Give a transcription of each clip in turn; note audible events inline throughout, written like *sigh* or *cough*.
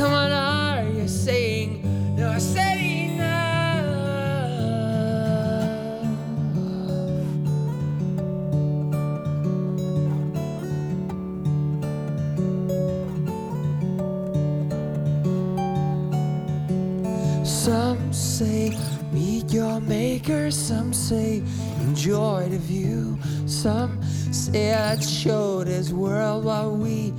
Are you saying? No, I said. Some say meet your maker, some say enjoy the view, some say let's show this world what we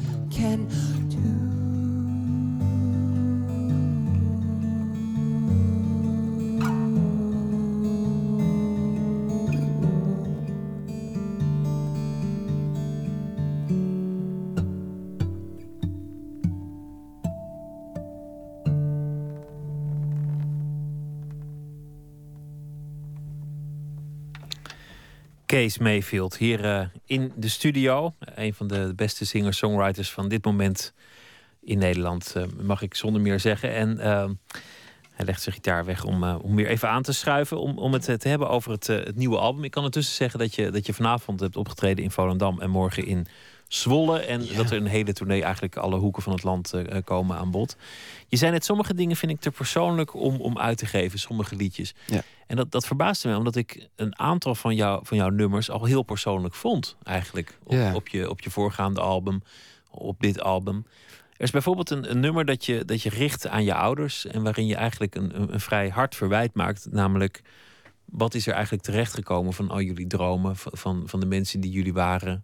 Mayfield hier eh, in de studio. Een van de beste singer-songwriters van dit moment in Nederland, eh, mag ik zonder meer zeggen. En eh, hij legt zijn gitaar weg om, om weer even aan te schuiven. Om, om het te hebben over het, het nieuwe album. Ik kan ertussen zeggen dat je, dat je vanavond hebt opgetreden in Volendam en morgen in Zwolle. En dat er een hele tournee eigenlijk alle hoeken van het land eh, eh, komen aan bod. Je zei net, sommige dingen vind ik te persoonlijk om, om uit te geven. Sommige liedjes. Ja. En dat, dat verbaasde me, omdat ik een aantal van, jou, van jouw nummers al heel persoonlijk vond. Eigenlijk. Op, Ja. op, je, op je voorgaande album, op dit album. Er is bijvoorbeeld een, een nummer dat je, dat je richt aan je ouders. En waarin je eigenlijk een, een, vrij hard verwijt maakt. Namelijk, wat is er eigenlijk terechtgekomen van al jullie dromen? Van, van, van de mensen die jullie waren?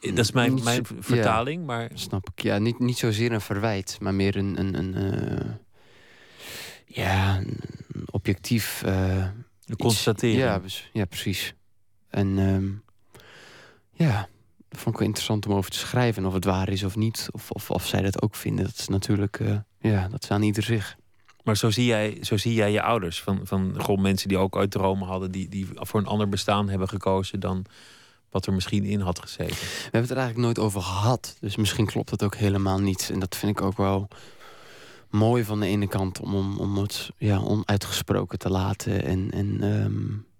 Dat is mijn, Niet mijn ja. vertaling, maar Snap ik. Ja, niet, niet zozeer een verwijt, maar meer een, een, een eh, ja, een objectief. eh, een iets. constatering. Ja, ja, precies. En ehm, ja, dat vond ik wel interessant om over te schrijven. En of het waar is of niet. Of, of, of zij dat ook vinden. Dat is natuurlijk, eh, ja, dat is aan ieder zich. Maar zo zie jij, zo zie jij je ouders. Van, van gewoon mensen die ook uit dromen hadden, die, die voor een ander bestaan hebben gekozen dan wat er misschien in had gezeten. We hebben het er eigenlijk nooit over gehad. Dus misschien klopt dat ook helemaal niet. En dat vind ik ook wel mooi van de ene kant om, om, om het ja, onuitgesproken te laten. En, en ehm,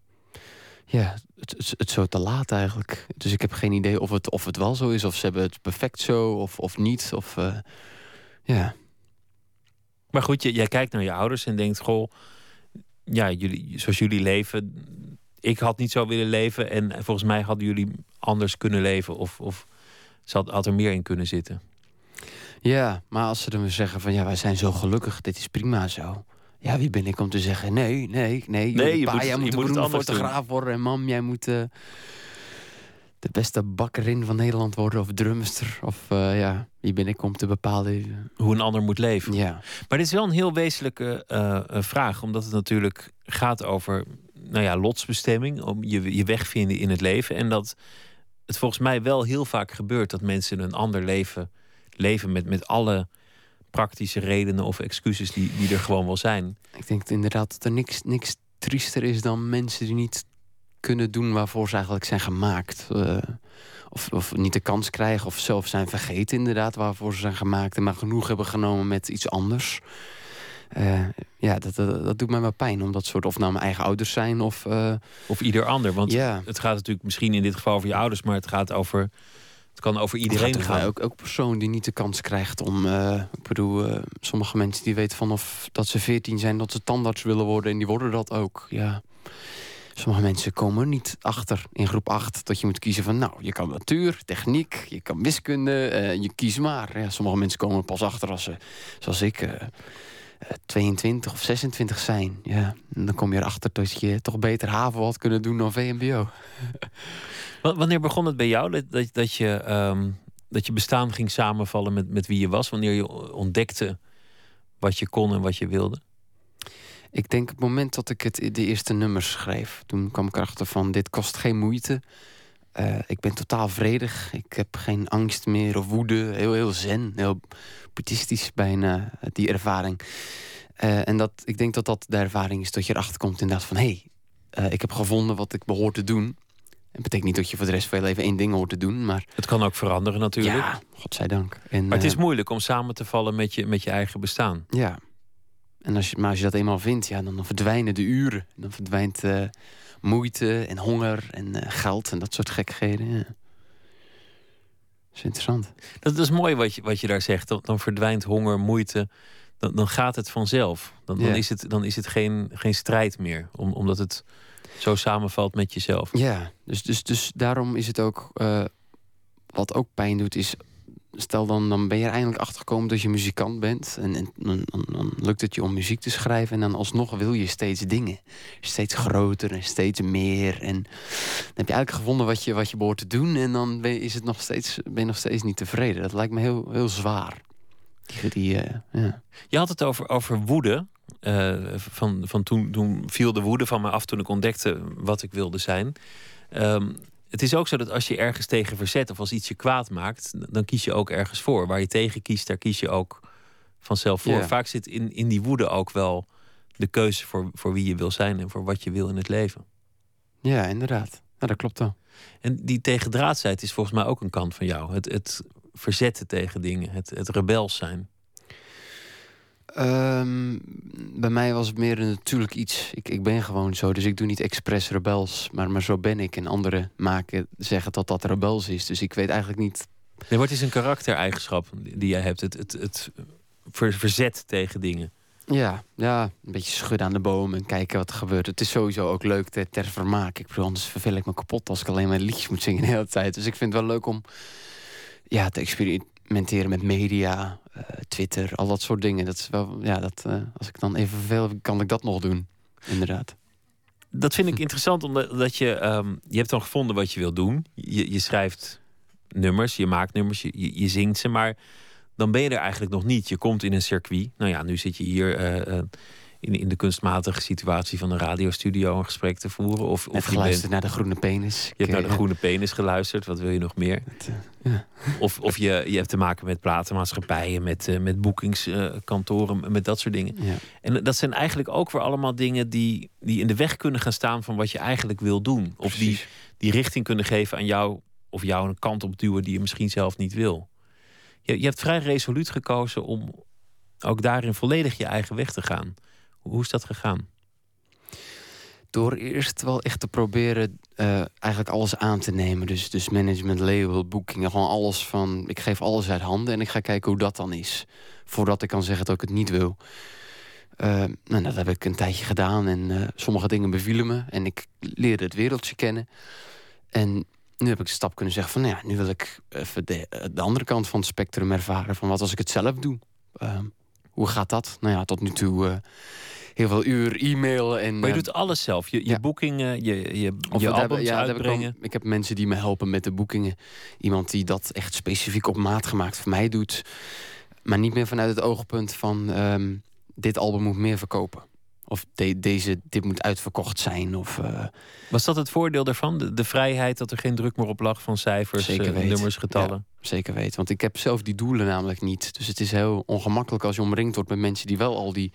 ja, het, het, het zo te laten eigenlijk. Dus ik heb geen idee of het, of het wel zo is, of ze hebben het perfect zo, of, of niet. Of, eh, ja. Maar goed, je, jij kijkt naar je ouders en denkt: Goh, ja, jullie, zoals jullie leven, ik had niet zo willen leven. En volgens mij hadden jullie anders kunnen leven. Of, of zat, had er meer in kunnen zitten. Ja, maar als ze dan weer zeggen van ja, wij zijn zo gelukkig, dit is prima zo. Ja, wie ben ik om te zeggen nee, nee, nee. Nee, je pa, moet- jij je moet, moet een fotograaf worden en mam, jij moet eh, de beste bakkerin van Nederland worden of drumster. Of eh, ja, wie ben ik om te bepalen. Hoe een ander moet leven. Ja, Maar dit is wel een heel wezenlijke eh, eh, vraag, omdat het natuurlijk gaat over nou ja, lotsbestemming, om je, je weg vinden in het leven. En dat het volgens mij wel heel vaak gebeurt dat mensen een ander leven leven met, met alle praktische redenen of excuses die, die er gewoon wel zijn. ik denk inderdaad dat er niks, niks triester is dan mensen die niet kunnen doen waarvoor ze eigenlijk zijn gemaakt. Eh, of, of niet de kans krijgen of zelf zijn vergeten inderdaad waarvoor ze zijn gemaakt. En maar genoeg hebben genomen met iets anders. Eh, ja, dat, dat, dat doet mij wel pijn. Om dat soort, of nou mijn eigen ouders zijn of... eh, Of ieder ander. Want het gaat natuurlijk misschien in dit geval over je ouders, maar het gaat over. Het kan over iedereen gaan. ook, ook persoon die niet de kans krijgt om... eh, ik bedoel, sommige mensen die weten vanaf dat ze 14 zijn... dat ze tandarts willen worden en die worden dat ook. Ja. Sommige mensen komen niet achter in groep 8... dat je moet kiezen van, nou, je kan natuur, techniek... je kan wiskunde, je kiest maar. Ja, sommige mensen komen pas achter als ze, zoals ik... eh, eh, 22 of 26 zijn. Ja, en dan kom je erachter dat je toch beter HAVO had kunnen doen dan VMBO. *laughs* Wa- Wanneer begon het bij jou dat, dat, dat, je, ehm, dat je bestaan ging samenvallen met, met wie je was? Wanneer je ontdekte wat je kon en wat je wilde? Ik denk het moment dat ik het, de eerste nummers schreef. Toen kwam ik erachter van dit kost geen moeite. Eh, ik ben totaal vredig. Ik heb geen angst meer of woede. Heel, heel zen. Heel boeddhistisch bijna, eh, die ervaring. Eh, en dat, ik denk dat dat de ervaring is dat je erachter komt inderdaad van... hé, hey, ik heb gevonden wat ik behoor te doen. Het betekent niet dat je voor de rest van je leven één ding hoort te doen. Maar Het kan ook veranderen natuurlijk. ja, godzijdank. En, Maar het is moeilijk om samen te vallen met je, met je eigen bestaan. Ja. En als je, maar als je dat eenmaal vindt, ja, dan verdwijnen de uren. Dan verdwijnt moeite en honger en eh, geld en dat soort gekkigheden. Ja. Dat is interessant. Dat, dat is mooi wat je, wat je daar zegt. Dan, dan verdwijnt honger, moeite. Dan, dan gaat het vanzelf. Dan, dan Ja. is het, dan is het geen, geen strijd meer. Om, omdat het zo samenvalt met jezelf. Ja, dus, dus, dus daarom is het ook... eh, wat ook pijn doet, is... Stel dan, dan ben je er eindelijk achter gekomen dat je muzikant bent. En, en dan, dan, lukt het je om muziek te schrijven. En dan alsnog wil je steeds dingen. Steeds groter en steeds meer. En dan heb je eigenlijk gevonden wat je, wat je behoort te doen. En dan ben je, is het nog steeds, ben nog steeds niet tevreden. Dat lijkt me heel, heel zwaar. Die, die, eh, ja. Je had het over, over woede. Eh, van, van toen, toen viel de woede van me af toen ik ontdekte wat ik wilde zijn. Ehm, het is ook zo dat als je ergens tegen verzet of als iets je kwaad maakt, dan kies je ook ergens voor. Waar je tegen kiest, daar kies je ook vanzelf voor. Vaak zit in, in die woede ook wel de keuze voor, voor wie je wil zijn en voor wat je wil in het leven. ja, inderdaad. Ja, dat klopt wel. En die tegendraadsheid is volgens mij ook een kant van jou. Het, het verzetten tegen dingen, het, het rebels zijn. Ehm, bij mij was het meer een natuurlijk iets. Ik, ik ben gewoon zo, dus ik doe niet expres rebels. Maar, maar zo ben ik. En anderen maken, zeggen dat dat rebels is. Dus ik weet eigenlijk niet... Nee, het is een karaktereigenschap die jij hebt. Het, het, het ver- verzet tegen dingen. Ja, ja, een beetje schudden aan de boom en kijken wat er gebeurt. Het is sowieso ook leuk ter, ter vermaak. Ik bedoel, anders vervel ik me kapot als ik alleen maar liedjes moet zingen de hele tijd. Dus ik vind het wel leuk om ja, te experimenteren met media, eh, Twitter, al dat soort dingen. Dat is wel, ja, dat, eh, als ik dan even verveel, kan ik dat nog doen. Inderdaad. Dat vind ik interessant, omdat dat je, ehm, je hebt dan gevonden wat je wil doen. Je, je schrijft nummers, je maakt nummers, je, je, zingt ze, maar dan ben je er eigenlijk nog niet. Je komt in een circuit. Nou ja, nu zit je hier eh, in, in de kunstmatige situatie van een radiostudio een gesprek te voeren. Of, of je, bent, naar de groene penis. je hebt naar de groene penis geluisterd. Wat wil je nog meer? het, eh, ja. Of, of je, je hebt te maken met platenmaatschappijen, met, eh, met boekingskantoren, met dat soort dingen. Ja. En dat zijn eigenlijk ook weer allemaal dingen die, die in de weg kunnen gaan staan van wat je eigenlijk wil doen. Of die, die richting kunnen geven aan jou, of jou een kant op duwen die je misschien zelf niet wil. Je, je hebt vrij resoluut gekozen om ook daarin volledig je eigen weg te gaan. Hoe is dat gegaan? Door eerst wel echt te proberen eh, eigenlijk alles aan te nemen. Dus, dus management, label, boekingen, gewoon alles van... Ik geef alles uit handen en ik ga kijken hoe dat dan is. Voordat ik kan zeggen dat ik het niet wil. Eh, nou, dat heb ik een tijdje gedaan en eh, sommige dingen bevielen me. En ik leerde het wereldje kennen. En nu heb ik de stap kunnen zeggen van, nou ja, nu wil ik even de, de andere kant van het spectrum ervaren. Van wat als ik het zelf doe? Hoe gaat dat? Nou ja, tot nu toe uh, heel veel uur e-mail. En, maar je doet alles zelf. Je, je boekingen, je, je, je albums ja, uitbrengen. Heb ik, ik, heb mensen die me helpen met de boekingen. Iemand die dat echt specifiek op maat gemaakt voor mij doet. Maar niet meer vanuit het oogpunt van... Ehm, dit album moet meer verkopen. Of deze, dit moet uitverkocht zijn. Of, uh... Was dat het voordeel daarvan? De, de, vrijheid dat er geen druk meer op lag van cijfers, uh, nummers, getallen? zeker weten. Want ik heb zelf die doelen namelijk niet. Dus het is heel ongemakkelijk als je omringd wordt met mensen die wel al die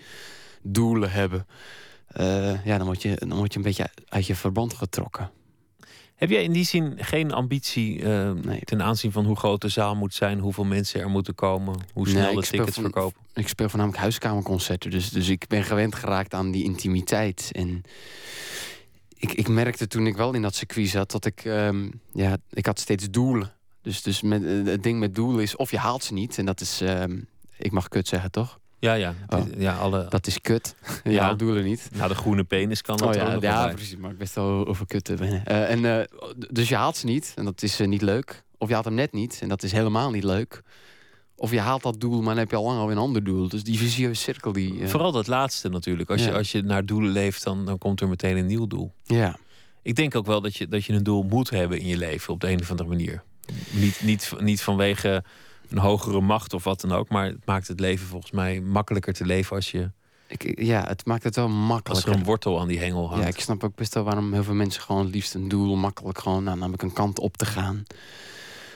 doelen hebben. Uh, ja, dan word, je, dan word je een beetje uit je verband getrokken. Heb jij in die zin geen ambitie uh, nee. ten aanzien van hoe groot de zaal moet zijn, hoeveel mensen er moeten komen, hoe snel de tickets verkopen? Ik speel voornamelijk huiskamerconcerten, dus, dus ik ben gewend geraakt aan die intimiteit. En ik, ik merkte toen ik wel in dat circuit zat dat ik, um, ja, ik had steeds doelen. Dus, dus met, eh, het ding met doelen is of je haalt ze niet, en dat is, um, ik mag kut zeggen toch? Ja, ja. Oh, ja alle... Dat is kut. *laughs* ja, ja doelen niet. Nou, de groene penis kan dat oh, ja, ook Ja, precies. Maar ik best wel over kut Uh, en, uh, dus je haalt ze niet en dat is uh, niet leuk. Of je haalt hem net niet en dat is helemaal niet leuk. Of je haalt dat doel, maar dan heb je al lang al een ander doel. Dus die visieuze cirkel die... Vooral dat laatste natuurlijk. Als, je, als je naar doelen leeft, dan, dan komt er meteen een nieuw doel. Ja. Ik denk ook wel dat je, dat je een doel moet hebben in je leven op de een of andere manier. Niet, niet, niet vanwege een hogere macht of wat dan ook. Maar het maakt het leven volgens mij makkelijker te leven als je. Ik, ja, het maakt het wel makkelijker. Als er een wortel aan die hengel hangt. Ja, ik snap ook best wel waarom heel veel mensen gewoon het liefst een doel makkelijk gewoon, nou, namelijk een kant op te gaan.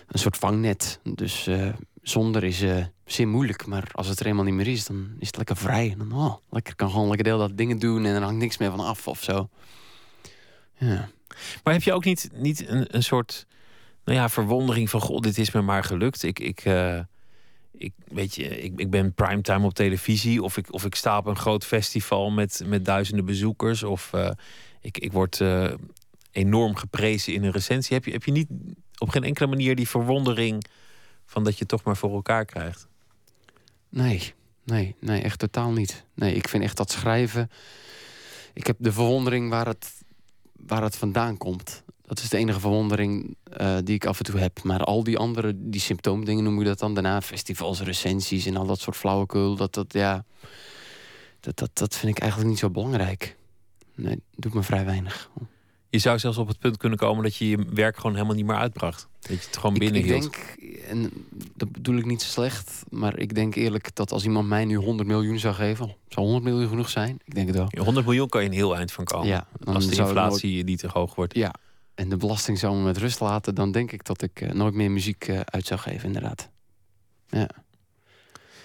Een soort vangnet. Dus uh, zonder is uh, zeer moeilijk. Maar als het er eenmaal niet meer is, dan is het lekker vrij. Dan, oh, lekker kan gewoon lekker deel dat dingen doen en er hangt niks meer van af of zo. Ja. Maar heb je ook niet, niet een, een soort nou ja, verwondering van god, dit is me maar gelukt. Ik, ik, uh, ik weet je, ik, ik ben primetime op televisie of ik, of ik sta op een groot festival met, met duizenden bezoekers of uh, ik, ik word uh, enorm geprezen in een recensie. Heb je, heb je niet op geen enkele manier die verwondering van dat je toch maar voor elkaar krijgt? Nee, nee, nee, echt totaal niet. Nee, ik vind echt dat schrijven. Ik heb de verwondering waar het, waar het vandaan komt. Dat is de enige verwondering uh, die ik af en toe heb. Maar al die andere, die symptoomdingen noem je dat dan daarna. Festivals, recensies en al dat soort flauwekul. Dat, dat, ja, dat, dat, dat vind ik eigenlijk niet zo belangrijk. Nee, doet me vrij weinig. Je zou zelfs op het punt kunnen komen dat je je werk gewoon helemaal niet meer uitbracht. Dat je het gewoon binnen ik, ik denk, en dat bedoel ik niet zo slecht, maar ik denk eerlijk dat als iemand mij nu 100 miljoen zou geven, zou 100 miljoen genoeg zijn? Ik denk het wel. 100 miljoen kan je een heel eind van komen. Ja, als de inflatie nooit... niet te hoog wordt. Ja, en de belasting zou me met rust laten, dan denk ik dat ik uh, nooit meer muziek uh, uit zou geven, inderdaad. Ja.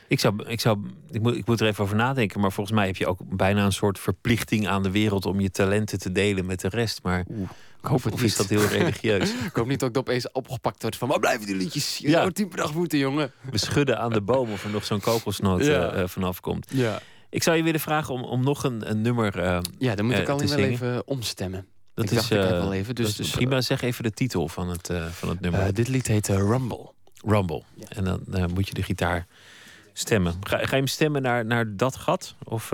Ik, zou, ik, zou, ik, moet, ik moet er even over nadenken, maar volgens mij heb je ook bijna een soort verplichting aan de wereld om je talenten te delen met de rest. Maar Oeh, ik hoop het of is dat heel religieus? *laughs* ik hoop niet dat ik opeens opgepakt word van waar blijven die liedjes? Je ja. tien per dag moeten, jongen. We schudden aan de boom of er nog zo'n kokosnoot ja. uh, vanaf komt. Ja. Ik zou je willen vragen om, om nog een, een nummer. Uh, ja, dan moet ik alleen wel even omstemmen. Dat ik is dacht, ik uh, wel even. Dus, dus prima. Zeg even de titel van het, uh, van het nummer. Uh, dit lied heet Rumble. Rumble. Ja. En dan moet je de gitaar stemmen. Ga, ga je hem stemmen naar, naar dat gat? Of,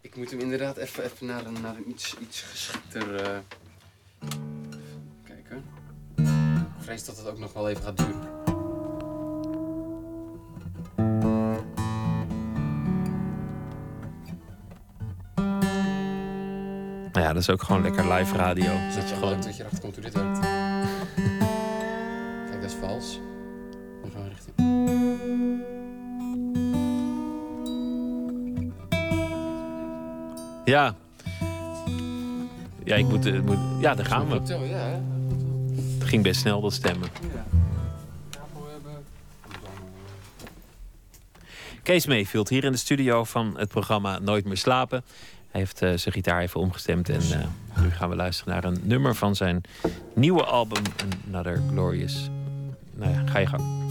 Ik moet hem inderdaad even, even naar, een, naar een iets, iets geschikter... kijken. Ik vrees dat het ook nog wel even gaat duren. Nou ja, dat is ook gewoon lekker live radio. Dat je gewoon... dat je erachter komt hoe dit werkt. Kijk, dat is vals. Dan gaan we richting... Ja. Ja, ik moet, moet... Ja, daar gaan we. Het ging best snel, dat stemmen. Kees Mayfield hier in de studio van het programma Nooit meer slapen. Hij heeft uh, zijn gitaar even omgestemd. En uh, nu gaan we luisteren naar een nummer van zijn nieuwe album, Another Glorious. Nou ja, ga je gang.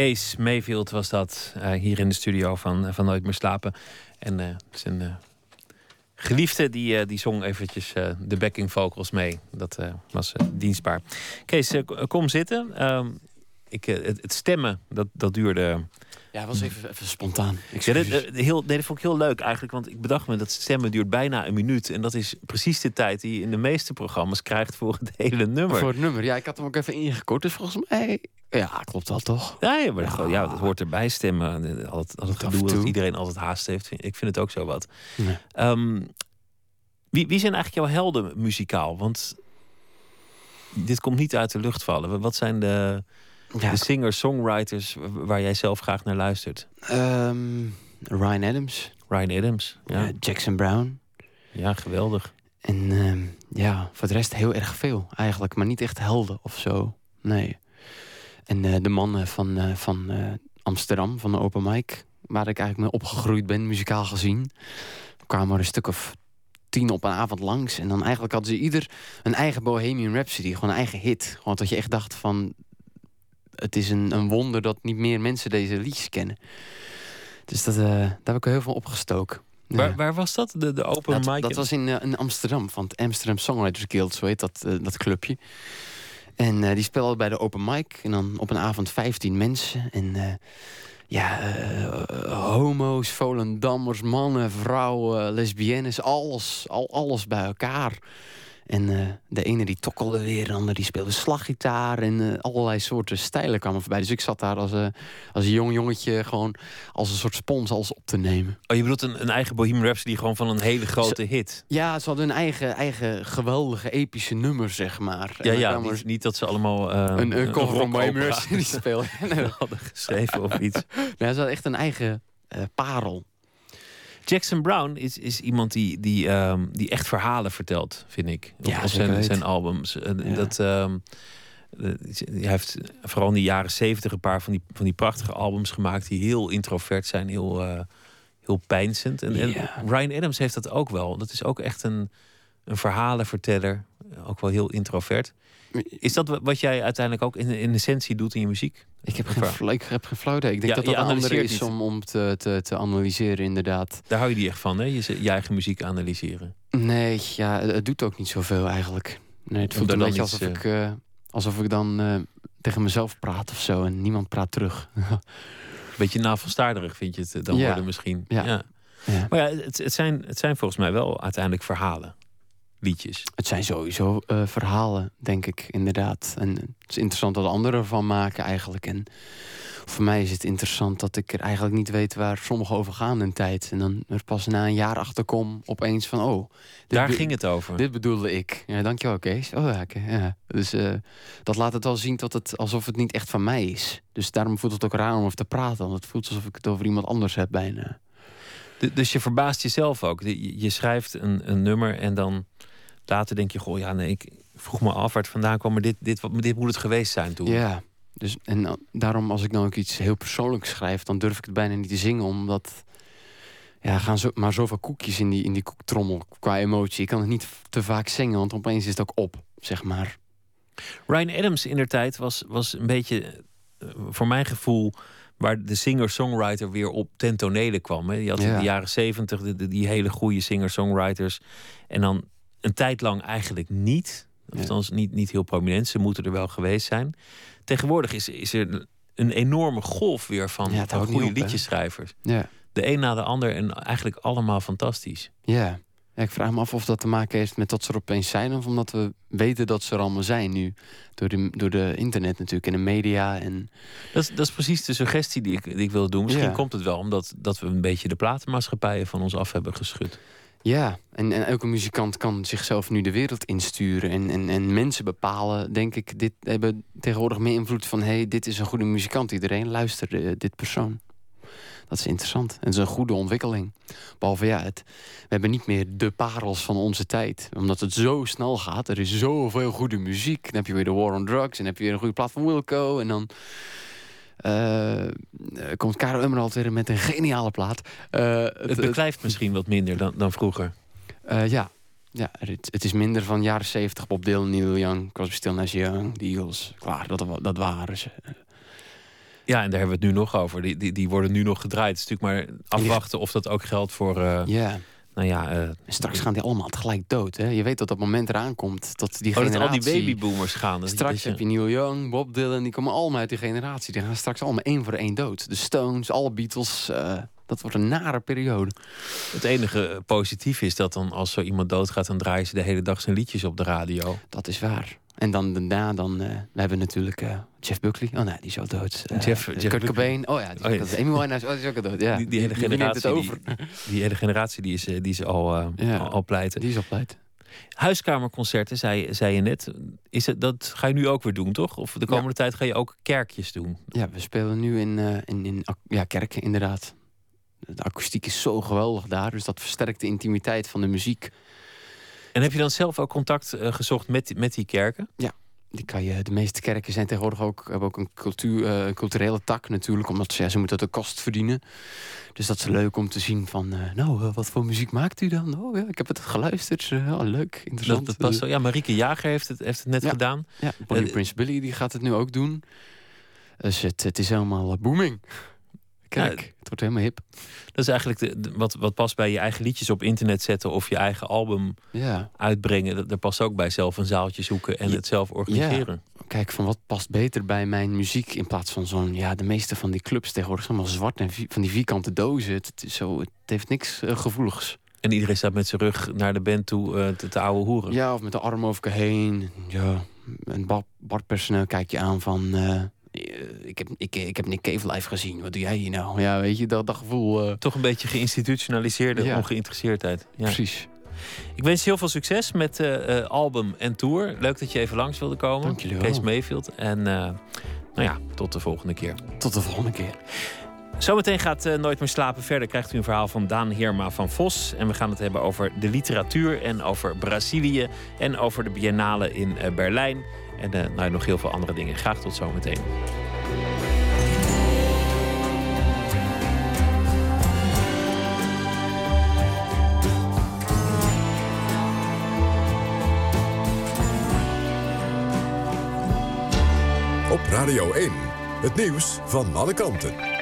Kees Mayfield was dat eh, hier in de studio van, van Nooit meer slapen. En eh, zijn eh, geliefde die, eh, die zong eventjes eh, de backing vocals mee. Dat eh, was eh, dienstbaar. Kees, eh, kom zitten. Ehm, ik, eh, het, het stemmen, dat, dat duurde... Ja, was even, even spontaan. Ja, dit, eh, heel, nee, dat vond ik heel leuk eigenlijk. Want ik bedacht me dat stemmen duurt bijna een minuut. En dat is precies de tijd die je in de meeste programma's krijgt voor het hele nummer. Voor het nummer. Ja, ik had hem ook even ingekort. Dus volgens mij... Ja, klopt wel toch? Ja, ja, maar Ja. dat hoort erbij stemmen. Eh, Al het, al het gedoe dat iedereen altijd haast heeft. Ik vind het ook zo wat. Nee. Ehm, wie, wie zijn eigenlijk jouw helden muzikaal? Want dit komt niet uit de lucht vallen. Wat zijn de, Ja, de singers-songwriters waar jij zelf graag naar luistert? ehm, Ryan Adams. Ryan Adams. Ja, Jackson Brown. ja geweldig. En ehm, ja, voor de rest heel erg veel eigenlijk. Maar niet echt helden of zo. Nee. En eh, de mannen van, eh, van eh, Amsterdam, van de Open Mic... waar ik eigenlijk mee opgegroeid ben, muzikaal gezien... kwamen er een stuk of tien op een avond langs. En dan eigenlijk hadden ze ieder een eigen Bohemian Rhapsody. Gewoon een eigen hit. Gewoon dat je echt dacht van... het is een, een wonder dat niet meer mensen deze liedjes kennen. Dus dat, eh, daar heb ik heel veel opgestoken. Waar, waar was dat? De, de open Dat, mic? dat was in, eh, in Amsterdam, van het Amsterdam Songwriters Guild, zo heet dat, eh, dat clubje. En die spelen bij de open mic. En dan op een avond 15 mensen. En ja, homo's, Volendammers, mannen, vrouwen, lesbiennes, alles, al, alles bij elkaar. En eh, de ene die tokkelde weer, de ander die speelde slaggitaar. En eh, allerlei soorten stijlen kwamen voorbij. Dus ik zat daar als, eh, als een jong jongetje gewoon als een soort spons alles op te nemen. Oh, je bedoelt een, een eigen Bohemian Rhapsody gewoon van een hele grote hit? Ja, ze hadden hun eigen, eigen geweldige epische nummer, zeg maar. Ja, ja er niet, niet dat ze allemaal een, een cover van Bohemian Rhapsody *laughs* spelen. nee, *laughs* hadden geschreven of iets. ze hadden echt een eigen parel. Jackson Brown is, is iemand die, die, ehm, die echt verhalen vertelt, vind ik. Op, Ja, op zijn, albums. Eh, Ja. Dat, ehm, eh, hij heeft vooral in de jaren zeventig een paar van die, van die prachtige albums gemaakt... die heel introvert zijn, heel, eh heel pijnzend. En, en. Ryan Adams heeft dat ook wel. Dat is ook echt een, een verhalenverteller. Ook wel heel introvert. *laughs* Is dat wa- wat jij uiteindelijk ook in, in essentie doet in je muziek? Ik heb Een geen, fl- ik heb geen flauw idee. Ik denk Ja, dat dat een andere is niet. om, om te, te, te analyseren, inderdaad. Daar hou je niet echt van, hè? Je, eigen muziek analyseren. Nee, ja, het doet ook niet zoveel eigenlijk. Nee, het voelt een beetje alsof iets, ik, eh, alsof ik dan eh, tegen mezelf praat of zo. En niemand praat terug. Beetje navelstaarderig vind je het eh, dan Ja. worden misschien. Ja. ja. ja. Maar ja, het, het, zijn, het zijn volgens mij wel uiteindelijk verhalen. Liedjes. Het zijn sowieso eh, verhalen, denk ik, inderdaad. En het is interessant wat anderen ervan maken eigenlijk. En voor mij is het interessant dat ik er eigenlijk niet weet waar sommige over gaan in tijd. En dan er pas na een jaar achter kom opeens van, oh... Daar ging het over. Dit bedoelde ik. Ja, dankjewel, Kees. Oh ja, ja. Dus eh, dat laat het wel zien dat het alsof het niet echt van mij is. Dus daarom voelt het ook raar om over te praten. Want het voelt alsof ik het over iemand anders heb bijna. Dus je verbaast jezelf ook. Je, je schrijft een, een nummer en dan later denk je, goh, ja, nee, ik vroeg me af waar het vandaan kwam, maar dit, dit, wat, dit moet het geweest zijn toen. Ja, dus, en daarom als ik dan ook iets heel persoonlijks schrijf, dan durf ik het bijna niet te zingen, omdat ja, gaan zo, maar zoveel koekjes in die, in die koektrommel qua emotie. Ik kan het niet te vaak zingen, want opeens is het ook op, zeg maar. Ryan Adams in der tijd was, was een beetje, eh, voor mijn gevoel, waar de singer-songwriter weer op ten tonele kwam. Hè. Je had in de jaren zeventig die hele goede singer-songwriters. En dan een tijd lang eigenlijk niet. Althans, niet, niet heel prominent. Ze moeten er wel geweest zijn. Tegenwoordig is, is er een enorme golf weer van, ja, van goede liedjeschrijvers. Ja. De een na de ander en eigenlijk allemaal fantastisch. Ja. Ja, ik vraag me af of dat te maken heeft met dat ze er opeens zijn... of omdat we weten dat ze er allemaal zijn nu. Door de, door de internet natuurlijk en de media. En... Dat, is, dat is precies de suggestie die ik, die ik wil doen. Misschien komt het wel omdat dat we een beetje de platenmaatschappijen van ons af hebben geschud. Ja, en, elke muzikant kan zichzelf nu de wereld insturen. En, en, en mensen bepalen, denk ik, dit hebben tegenwoordig meer invloed van... hey, dit is een goede muzikant. Iedereen luistert uh, dit persoon. Dat is interessant. En dat is een goede ontwikkeling. Behalve ja, het, we hebben niet meer de parels van onze tijd. Omdat het zo snel gaat. Er is zoveel goede muziek. Dan heb je weer de War on Drugs. En dan heb je weer een goede plaat van Wilco. En dan komt Karel Emerald weer met een geniale plaat. Uh, het, het beklijft misschien wat minder dan, dan vroeger. Ja, ja het, het, is minder van jaren 70. Bob Dylan, Neil Young, Crosby, Still Nash Young, The Eagles. Klaar, dat, dat waren ze. Ja, en daar hebben we het nu nog over. Die, die, die worden nu nog gedraaid. Het is natuurlijk maar afwachten of dat ook geldt voor... Uh, ja. Nou ja, uh, straks gaan die allemaal tegelijk dood. Hè? Je weet dat dat moment eraan komt. Dat die oh, generatie... al die babyboomers gaan. Straks heb je Neil Young, Bob Dylan. Die komen allemaal uit die generatie. Die gaan straks allemaal één voor één dood. De Stones, alle Beatles. Uh, dat wordt een nare periode. Het enige positief is dat dan als zo iemand doodgaat... dan draaien ze de hele dag zijn liedjes op de radio. Dat is waar. En dan daarna, dan, uh, we hebben natuurlijk uh, Jeff Buckley. Oh nee, die is al dood. Jeff, Jeff Kurt Cobain. Oh ja, die is, oh. Amy Winehouse. Oh, die is ook al dood. Ja. Die, die hele generatie, die, over. Die, die, hele generatie die is, die is al, ja, al, al, pleiten. Die is al pleiten. Huiskamerconcerten, zei, zei je net. Is het, dat ga je nu ook weer doen, toch? Of de komende tijd ga je ook kerkjes doen? Ja, we spelen nu in, in, in ja, kerken, inderdaad. De akoestiek is zo geweldig daar. Dus dat versterkt de intimiteit van de muziek. En heb je dan zelf ook contact uh, gezocht met, met die kerken? Ja, die kan je, de meeste kerken zijn tegenwoordig ook, hebben ook een cultuur, uh, culturele tak natuurlijk, omdat ja, ze moeten de kost verdienen. Dus dat is leuk om te zien van, uh, nou, wat voor muziek maakt u dan? Oh ja, ik heb het geluisterd. oh, leuk, interessant. Dat, dat Ja, Marieke Jager heeft het, heeft het net gedaan. Ja, Bonnie Prince Billy die gaat het nu ook doen. Dus het, het is helemaal booming. Kijk, het wordt helemaal hip. Dat is eigenlijk de, wat, wat past bij je eigen liedjes op internet zetten of je eigen album ja. uitbrengen. Dat, past ook bij zelf een zaaltje zoeken en het zelf organiseren. Kijk, van wat past beter bij mijn muziek in plaats van zo'n, ja, de meeste van die clubs tegenwoordig zijn allemaal zwart en van die vierkante dozen. Het, is zo, het heeft niks uh, gevoeligs. En iedereen staat met zijn rug naar de band toe uh, te, te ouwe hoeren. Ja, of met de arm over elkaar heen. Ja, en barpersoneel kijk je aan van. Uh, eh, ik heb, ik, ik heb Nick Cave live gezien. Wat doe jij hier nou? Ja, weet je, dat, dat gevoel... Uh... Toch een beetje geïnstitutionaliseerde ja. ongeïnteresseerdheid. Ja. Precies. Ik wens je heel veel succes met uh, album en tour. Leuk dat je even langs wilde komen. Dank jullie wel. Kees Mayfield. En nou ja, tot de volgende keer. Tot de volgende keer. Zometeen gaat uh, Nooit meer slapen verder. Krijgt u een verhaal van Daan Heerma van Vos. En we gaan het hebben over de literatuur en over Brazilië. En over de biennale in Berlijn. En uh, nou, nog heel veel andere dingen. Graag tot zometeen. Op Radio 1, het nieuws van alle kanten.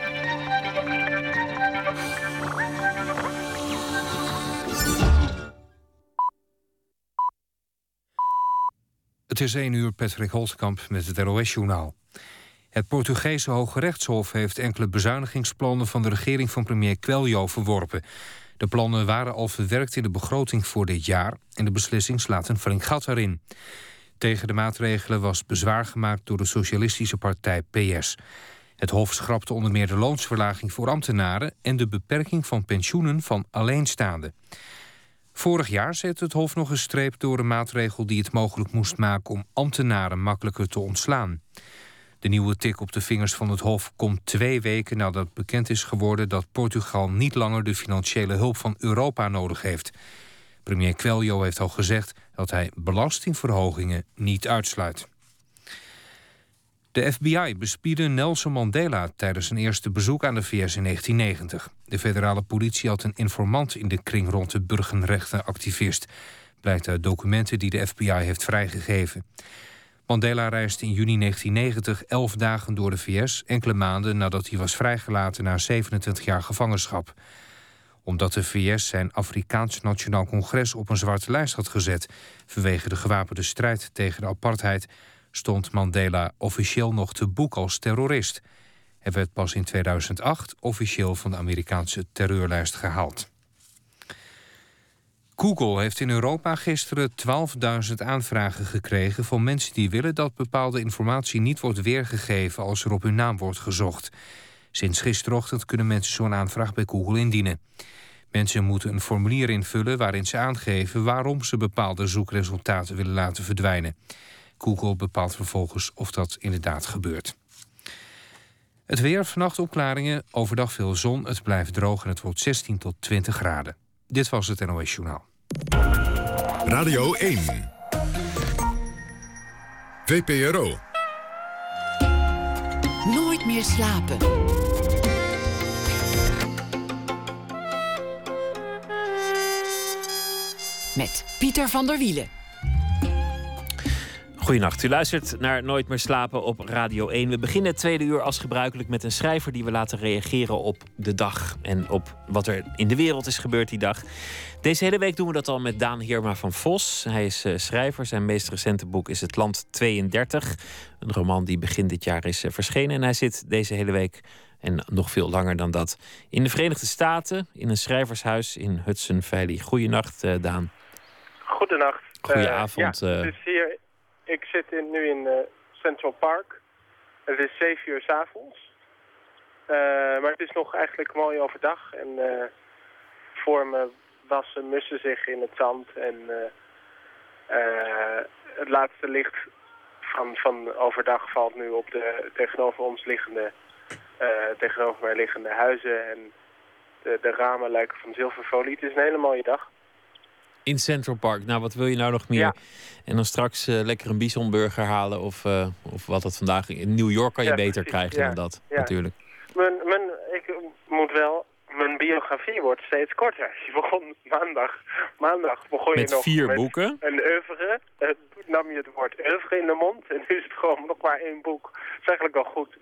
Het is 1 uur, Patrick Holtkamp met het NOS-journaal. Het Portugese Hoge Rechtshof heeft enkele bezuinigingsplannen... van de regering van premier Quelio verworpen. De plannen waren al verwerkt in de begroting voor dit jaar... en de beslissing slaat een flink gat erin. Tegen de maatregelen was bezwaar gemaakt door de socialistische partij PS. Het Hof schrapte onder meer de loonsverlaging voor ambtenaren... en de beperking van pensioenen van alleenstaanden. Vorig jaar zette het Hof nog een streep door een maatregel die het mogelijk moest maken om ambtenaren makkelijker te ontslaan. De nieuwe tik op de vingers van het Hof komt twee weken nadat bekend is geworden dat Portugal niet langer de financiële hulp van Europa nodig heeft. Premier Queljo heeft al gezegd dat hij belastingverhogingen niet uitsluit. De FBI bespiedde Nelson Mandela tijdens zijn eerste bezoek aan de VS in 1990. De federale politie had een informant in de kring rond de burgerrechtenactivist. Blijkt uit documenten die de FBI heeft vrijgegeven. Mandela reisde in juni 1990 elf dagen door de VS... enkele maanden nadat hij was vrijgelaten na 27 jaar gevangenschap. Omdat de VS zijn Afrikaans Nationaal Congres op een zwarte lijst had gezet... vanwege de gewapende strijd tegen de apartheid stond Mandela officieel nog te boek als terrorist. Hij werd pas in 2008 officieel van de Amerikaanse terreurlijst gehaald. Google heeft in Europa gisteren 12.000 aanvragen gekregen van mensen die willen dat bepaalde informatie niet wordt weergegeven als er op hun naam wordt gezocht. Sinds gisterochtend kunnen mensen zo'n aanvraag bij Google indienen. Mensen moeten een formulier invullen waarin ze aangeven waarom ze bepaalde zoekresultaten willen laten verdwijnen. Google bepaalt vervolgens of dat inderdaad gebeurt. Het weer, vannacht opklaringen, overdag veel zon. Het blijft droog en het wordt 16 tot 20 graden. Dit was het NOS Journaal. Radio 1. VPRO. Nooit meer slapen. Met Pieter van der Wielen. Goedenacht, u luistert naar Nooit meer slapen op Radio 1. We beginnen het tweede uur als gebruikelijk met een schrijver die we laten reageren op de dag en op wat er in de wereld is gebeurd die dag. Deze hele week doen we dat al met Daan Heerma van Vos. Hij is uh, schrijver. Zijn meest recente boek is Het Land 32. Een roman die begin dit jaar is uh, verschenen. En hij zit deze hele week, en nog veel langer dan dat, in de Verenigde Staten. In een schrijvershuis in Hudson Valley. Goedenacht, uh, Daan. Goedenacht. Goedenavond. ja, is hier ik zit nu in uh, Central Park. Het is 7 uur s avonds. Uh, maar het is nog eigenlijk mooi overdag. En uh, voor me wassen mussen zich in het zand. En het laatste licht van, van overdag valt nu op de tegenover ons liggende, tegenover mij liggende huizen. En de, de ramen lijken van zilverfolie. Het is een hele mooie dag in Central Park. Nou, wat wil je nou nog meer? En dan straks uh, lekker een bisonburger halen of, uh, of wat dat vandaag... In New York kan je beter krijgen dan dat, natuurlijk. Mijn, mijn, ik moet wel... Mijn biografie wordt steeds korter. *laughs* Je begon maandag. Maandag begon met je nog vier met boeken? een oeuvre. Uh, nam je het woord oeuvre in de mond. En nu is het gewoon nog maar één boek. Dat is eigenlijk wel goed.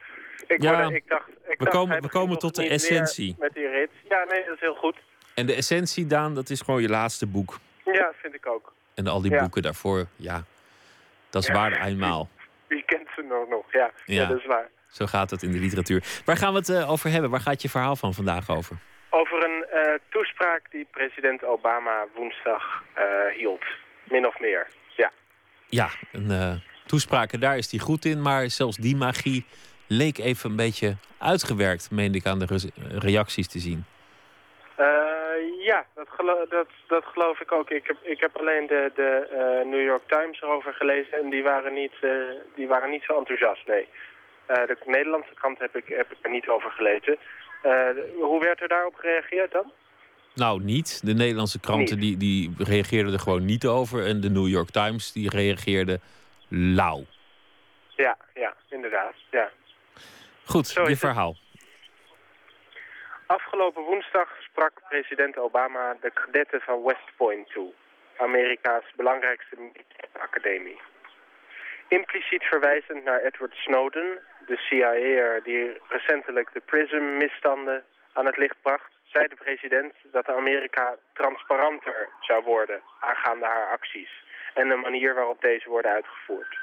Ik, ja, word, ik dacht, ik we dacht, komen, we komen tot de essentie. Met die rit. Ja, nee, dat is heel goed. En de essentie, Daan, dat is gewoon je laatste boek. Ja, vind ik ook. En al die ja. boeken daarvoor, ja, dat is Ja. waar eenmaal. Wie kent ze nog nog? Ja, ja. Ja. dat is waar. Zo gaat het in de literatuur. Waar gaan we het eh, over hebben? Waar gaat je verhaal van vandaag over? Over een eh, toespraak die president Obama woensdag eh, hield. Min of meer. Ja. Ja, een toespraak, en daar is hij goed in. Maar zelfs die magie leek even een beetje uitgewerkt, meende ik aan de re- reacties te zien. Uh, ja, dat, gelo dat, dat geloof ik ook. Ik heb, ik heb alleen de, de uh, New York Times erover gelezen en die waren niet, uh, die waren niet zo enthousiast, nee. de Nederlandse krant heb ik, heb ik er niet over gelezen. hoe werd er daarop gereageerd dan? Nou, niet. De Nederlandse kranten die, die reageerden er gewoon niet over. En de New York Times die reageerde lauw. Ja, ja, inderdaad. Ja. Goed, je verhaal. Afgelopen woensdag sprak president Obama de kadetten van West Point toe. Amerika's belangrijkste academie. Impliciet verwijzend naar Edward Snowden, de CIA'er die recentelijk de PRISM-misstanden aan het licht bracht, zei de president dat Amerika transparanter zou worden aangaande haar acties en de manier waarop deze worden uitgevoerd.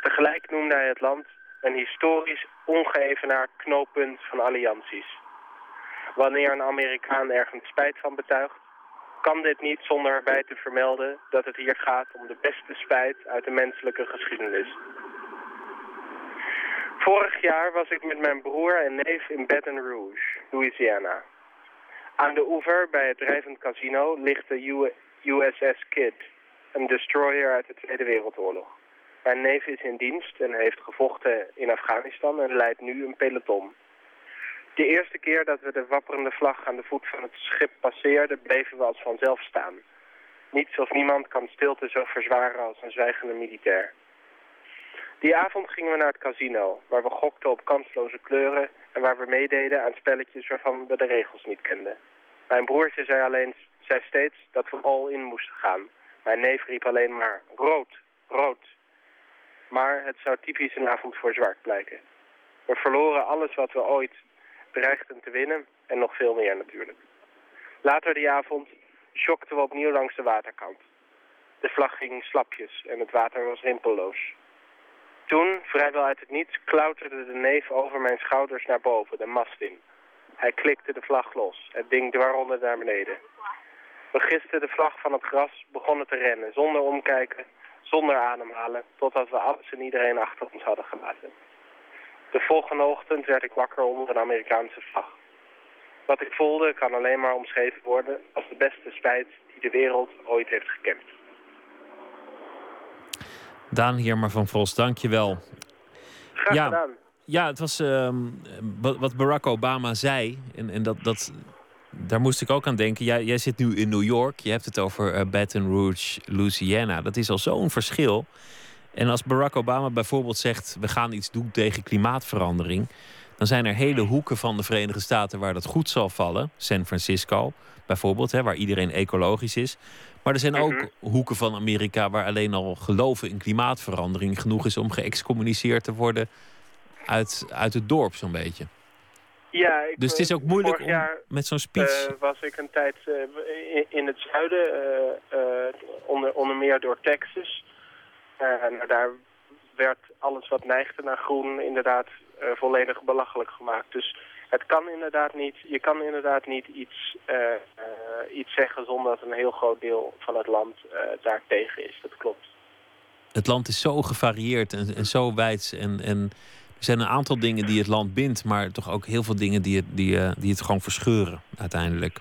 Tegelijk noemde hij het land een historisch ongeëvenaard knooppunt van allianties. Wanneer een Amerikaan ergens spijt van betuigt, kan dit niet zonder erbij te vermelden dat het hier gaat om de beste spijt uit de menselijke geschiedenis. Vorig jaar was ik met mijn broer en neef in Baton Rouge, Louisiana. Aan de oever bij het drijvend casino ligt de USS Kidd, een destroyer uit de Tweede Wereldoorlog. Mijn neef is in dienst en heeft gevochten in Afghanistan en leidt nu een peloton. De eerste keer dat we de wapperende vlag aan de voet van het schip passeerden, bleven we als vanzelf staan. Niets of niemand kan stilte zo verzwaren als een zwijgende militair. Die avond gingen we naar het casino, waar we gokten op kansloze kleuren en waar we meededen aan spelletjes waarvan we de regels niet kenden. Mijn broertje zei, alleen, zei steeds dat we all in moesten gaan. Mijn neef riep alleen maar rood, rood. Maar het zou typisch een avond voor zwart blijken. We verloren alles wat we ooit dreigden te winnen en nog veel meer natuurlijk. Later die avond schokten we opnieuw langs de waterkant. De vlag ging slapjes en het water was rimpelloos. Toen, vrijwel uit het niets, klauterde de neef over mijn schouders naar boven, de mast in. Hij klikte de vlag los. Het ding dwarrelde naar beneden. We gisten de vlag van het gras, begonnen te rennen, zonder omkijken, zonder ademhalen, totdat we alles en iedereen achter ons hadden gelaten. De volgende ochtend werd ik wakker onder een Amerikaanse vlag. Wat ik voelde kan alleen maar omschreven worden als de beste spijt die de wereld ooit heeft gekend. Daan Hierma van Vos, dank je wel. Graag Ja. gedaan. Ja, het was ehm, wat, Barack Obama zei. En, en dat, dat, daar moest ik ook aan denken. Jij, jij zit nu in New York. Je hebt het over eh, Baton Rouge, Louisiana. Dat is al zo'n verschil. En als Barack Obama bijvoorbeeld zegt: we gaan iets doen tegen klimaatverandering. Dan zijn er hele hoeken van de Verenigde Staten waar dat goed zal vallen. San Francisco bijvoorbeeld, hè, waar iedereen ecologisch is. Maar er zijn ook hoeken van Amerika waar alleen al geloven in klimaatverandering genoeg is om geëxcommuniceerd te worden uit, uit het dorp, zo'n beetje. Ja, ik, Dus het is eh, ook moeilijk vorig om jaar, met zo'n speech. eh, was ik een tijd eh, in, in het zuiden, onder, onder meer door Texas. Eh, nou, daar werd alles wat neigde naar groen inderdaad eh, volledig belachelijk gemaakt. Dus het kan inderdaad niet, je kan inderdaad niet iets, eh, iets zeggen zonder dat een heel groot deel van het land daar tegen is. Dat klopt. Het land is zo gevarieerd en, en zo wijd. En, en er zijn een aantal dingen die het land bindt, maar toch ook heel veel dingen die het, die, die het gewoon verscheuren uiteindelijk.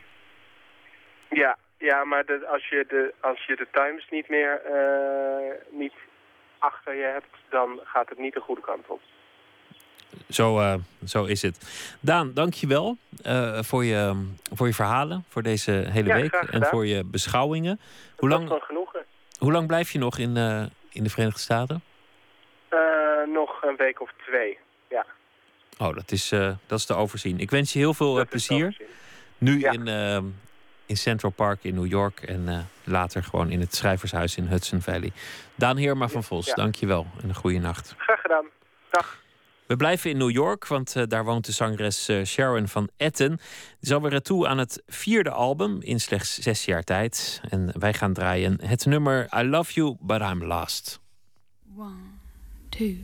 Ja, ja maar de, als, je de, als je de Times niet meer niet achter je hebt, dan gaat het niet de goede kant op. Zo, eh, zo is het. Daan, dank je wel eh, voor, je, voor je verhalen, voor deze hele Ja, week en voor je beschouwingen. Hoe lang, genoegen. hoe lang blijf je nog in, eh, in de Verenigde Staten? Nog een week of twee. Ja, Oh, dat is, dat is te overzien. Ik wens je heel veel plezier. Nu Ja. in, in Central Park in New York en eh, later gewoon in het schrijvershuis in Hudson Valley. Daan Heerma van Vos, Ja. dank je wel en een goede nacht. Graag gedaan. Dag. We blijven in New York, want eh, daar woont de zangeres eh, Sharon van Etten. Die is alweer toe aan het vierde album in slechts zes jaar tijd. En wij gaan draaien het nummer I Love You, But I'm Lost. One, two.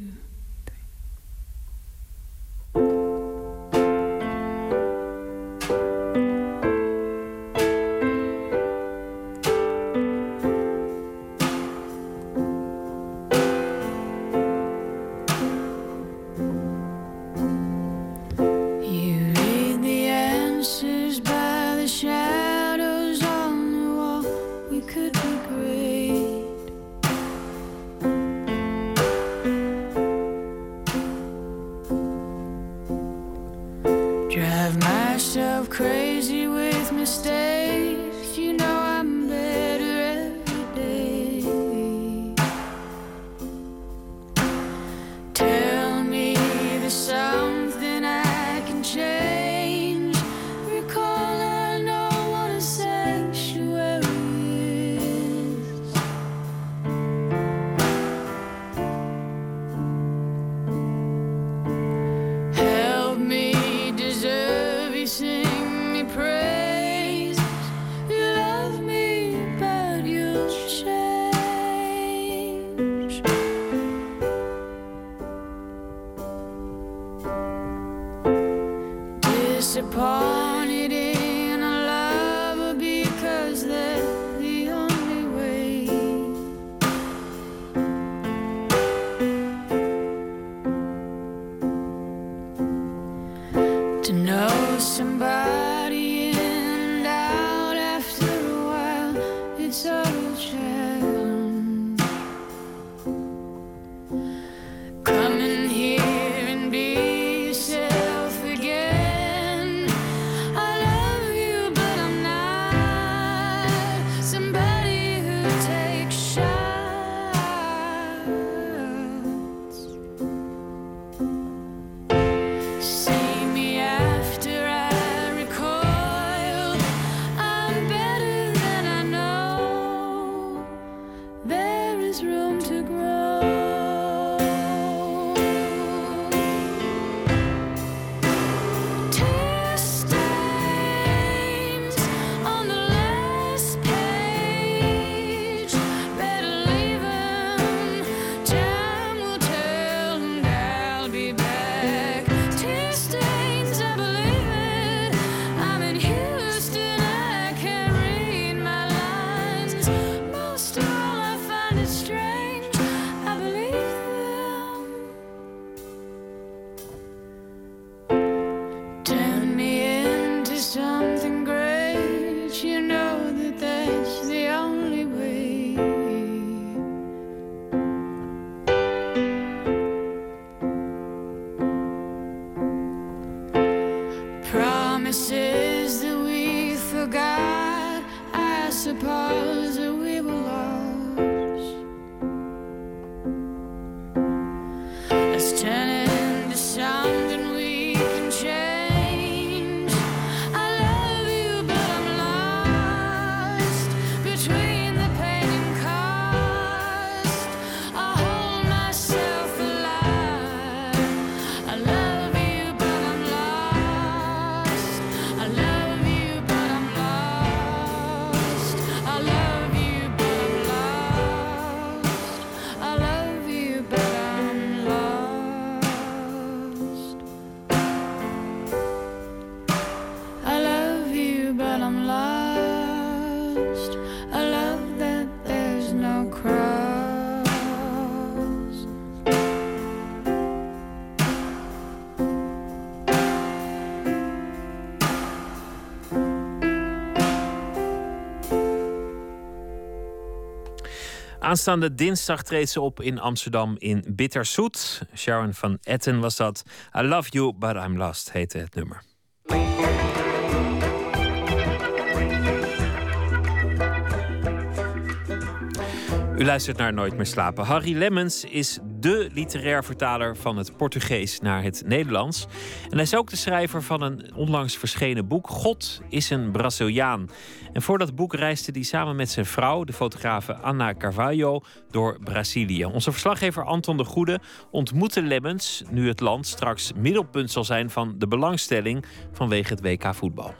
Aanstaande dinsdag treedt ze op in Amsterdam in Bitterzoet. Sharon van Etten was dat. I love you, but I'm lost heette het nummer. U luistert naar Nooit meer slapen. Harry Lemmens is dé literair vertaler van het Portugees naar het Nederlands. En hij is ook de schrijver van een onlangs verschenen boek. God is een Braziliaan. En voor dat boek reisde hij samen met zijn vrouw, de fotografe Anna Carvalho, door Brazilië. Onze verslaggever Anton de Goede ontmoette Lemmens nu het land straks middelpunt zal zijn van de belangstelling vanwege het WK voetbal.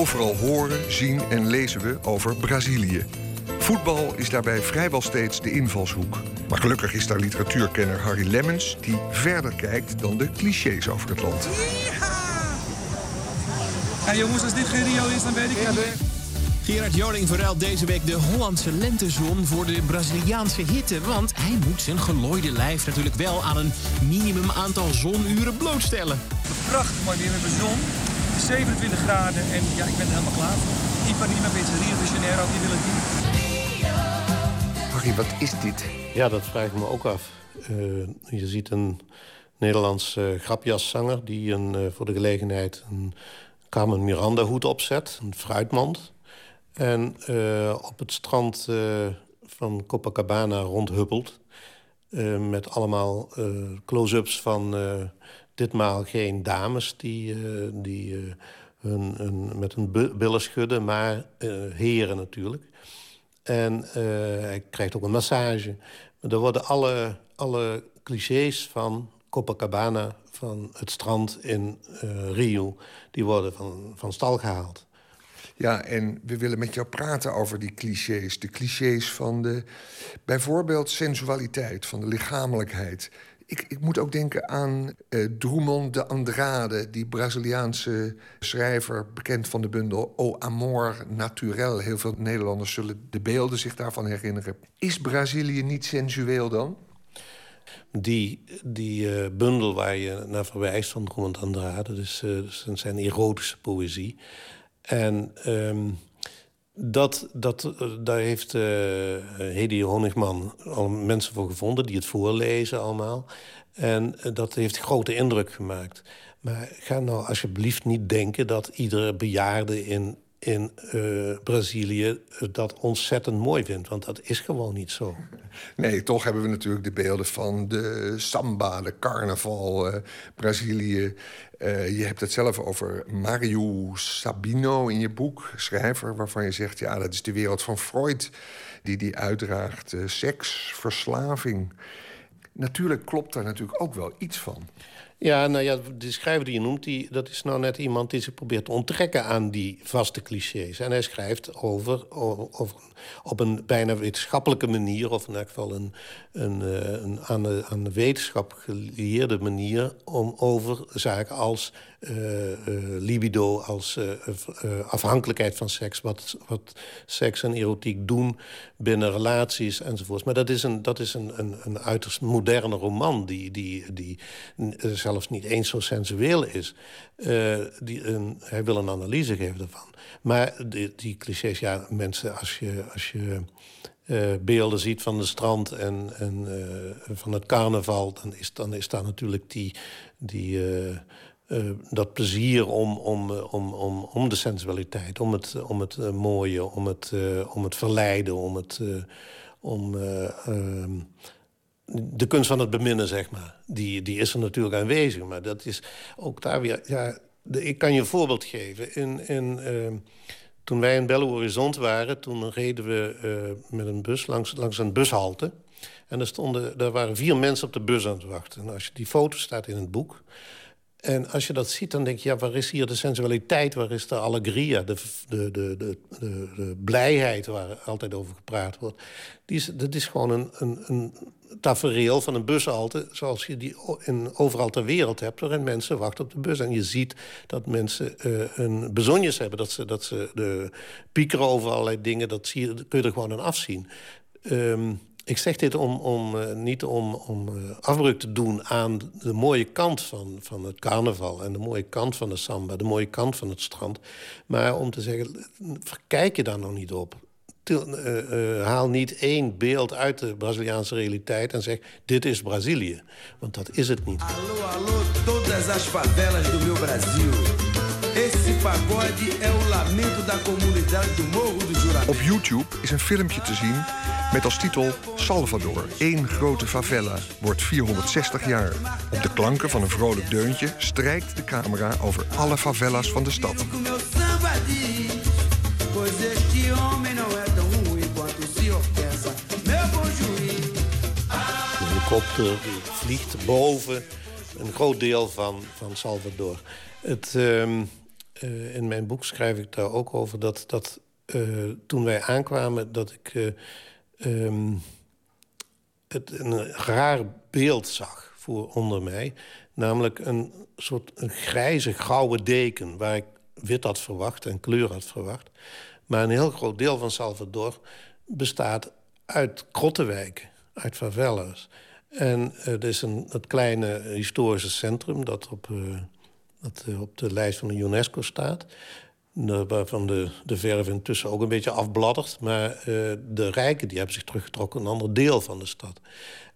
Overal horen, zien en lezen we over Brazilië. Voetbal is daarbij vrijwel steeds de invalshoek. Maar gelukkig is daar literatuurkenner Harry Lemmens... die verder kijkt dan de clichés over het land. Ja, jongens, als dit geen Rio is, dan weet ik het niet. Gerard Joling verruilt deze week de Hollandse lentezon voor de Braziliaanse hitte. Want hij moet zijn gelooide lijf natuurlijk wel aan een minimum aantal zonuren blootstellen. Prachtig mooi weer met de zon. 27 graden en ja, ik ben er helemaal klaar voor. Ipanema, Rio de Janeiro, die wil ik niet. Harry, wat is dit? Ja, dat vraag ik me ook af. Eh, je ziet een Nederlandse grapjaszanger die een, eh, voor de gelegenheid een Carmen Miranda hoed opzet, een fruitmand. En eh, op het strand eh, van Copacabana rondhuppelt. met allemaal eh, close-ups van eh, ditmaal geen dames die, eh, die eh, hun, met hun billen schudden, maar eh, heren natuurlijk. En hij krijgt ook een massage. Er worden alle, alle clichés van Copacabana, van het strand in Rio... die worden van, van stal gehaald. Ja, en we willen met jou praten over die clichés. De clichés van de, bijvoorbeeld sensualiteit, van de lichamelijkheid. Ik, ik moet ook denken aan eh Drummond de Andrade, die Braziliaanse schrijver, bekend van de bundel O Amor Naturel. Heel veel Nederlanders zullen de beelden zich daarvan herinneren. Is Brazilië niet sensueel dan? Die, die eh, bundel waar je naar verwijst van Drummond Andrade... dus, dus dat zijn erotische poëzie. En ehm, dat, dat, eh, daar heeft eh Hedy Honigman al mensen voor gevonden... die het voorlezen allemaal. En eh, dat heeft grote indruk gemaakt. Maar ga nou alsjeblieft niet denken dat iedere bejaarde in in eh, Brazilië dat ontzettend mooi vindt. Want dat is gewoon niet zo. Nee, toch hebben we natuurlijk de beelden van de samba, de carnaval, eh, Brazilië. Eh, je hebt het zelf over Mario Sabino in je boek, schrijver, waarvan je zegt: ja, dat is de wereld van Freud die die uitdraagt. Seks, verslaving. Natuurlijk klopt daar natuurlijk ook wel iets van. Ja, nou ja, de schrijver die je noemt, die, dat is nou net iemand die zich probeert te onttrekken aan die vaste clichés. En hij schrijft over, over, op een bijna wetenschappelijke manier, of in elk geval een, een, eh, een aan, de, aan de wetenschap geleerde manier, om over zaken als libido, als eh, eh, afhankelijkheid van seks, wat, wat seks en erotiek doen binnen relaties enzovoorts. Maar dat is een, dat is een, een, een uiterst moderne roman die, die, die eh, zelfs niet eens zo sensueel is. Eh, die, een, hij wil een analyse geven daarvan. Maar die, die clichés, ja, mensen, als je, als je eh, beelden ziet van de strand en, en eh, van het carnaval, dan is, dan is daar natuurlijk die, die, eh, eh, dat plezier om, om, eh, om, om, om de sensualiteit, om het, om het eh, mooie, om het, om het verleiden, om het. om, eh, ehm, de kunst van het beminnen, zeg maar, die, die is er natuurlijk aanwezig. Maar dat is ook daar weer... Ja, ik kan je een voorbeeld geven. In, in, ehm, toen wij in Belo Horizonte waren, toen reden we met een bus langs, langs een bushalte. En er, stonden, er waren vier mensen op de bus aan het wachten. En als je die foto staat in het boek... En als je dat ziet, dan denk je, ja, waar is hier de sensualiteit? Waar is de allegria, de, de, de, de, de, blijheid waar altijd over gepraat wordt? Die is, dat is gewoon een, een, een tafereel van een bushalte... zoals je die in, overal ter wereld hebt... waarin mensen wachten op de bus. En je ziet dat mensen eh, een bezonjes hebben. Dat ze, dat ze de piekeren over allerlei dingen. Dat, zie je, kun je er gewoon aan afzien. Ehm, ik zeg dit om, om, eh, niet om, om eh, afbreuk te doen aan de mooie kant van, van het carnaval... en de mooie kant van de samba, de mooie kant van het strand. Maar om te zeggen, kijk je daar nog niet op. Til- eh, haal niet één beeld uit de Braziliaanse realiteit en zeg... dit is Brazilië, want dat is het niet. Alô, alô, todas as favelas do meu Brasil. Esse pagode é o lamento da comunidade do Morro do Juramento. Op YouTube is een filmpje te zien met als titel Salvador, één grote favela, wordt 460 jaar. Op de klanken van een vrolijk deuntje strijkt de camera over alle favelas van de stad. Een helikopter vliegt boven een groot deel van, van Salvador. Het, eh, in mijn boek schrijf ik daar ook over dat, dat eh, toen wij aankwamen... dat ik ehm, het, een raar beeld zag voor onder mij. Namelijk een soort een grijze, gouden deken... waar ik wit had verwacht en kleur had verwacht. Maar een heel groot deel van Salvador bestaat uit krottenwijken, uit favelas. En er is een, het kleine historische centrum dat op, eh, dat eh, op de lijst van de UNESCO staat. Waarvan de, de verf intussen ook een beetje afbladdert. Maar eh, de rijken die hebben zich teruggetrokken in een ander deel van de stad.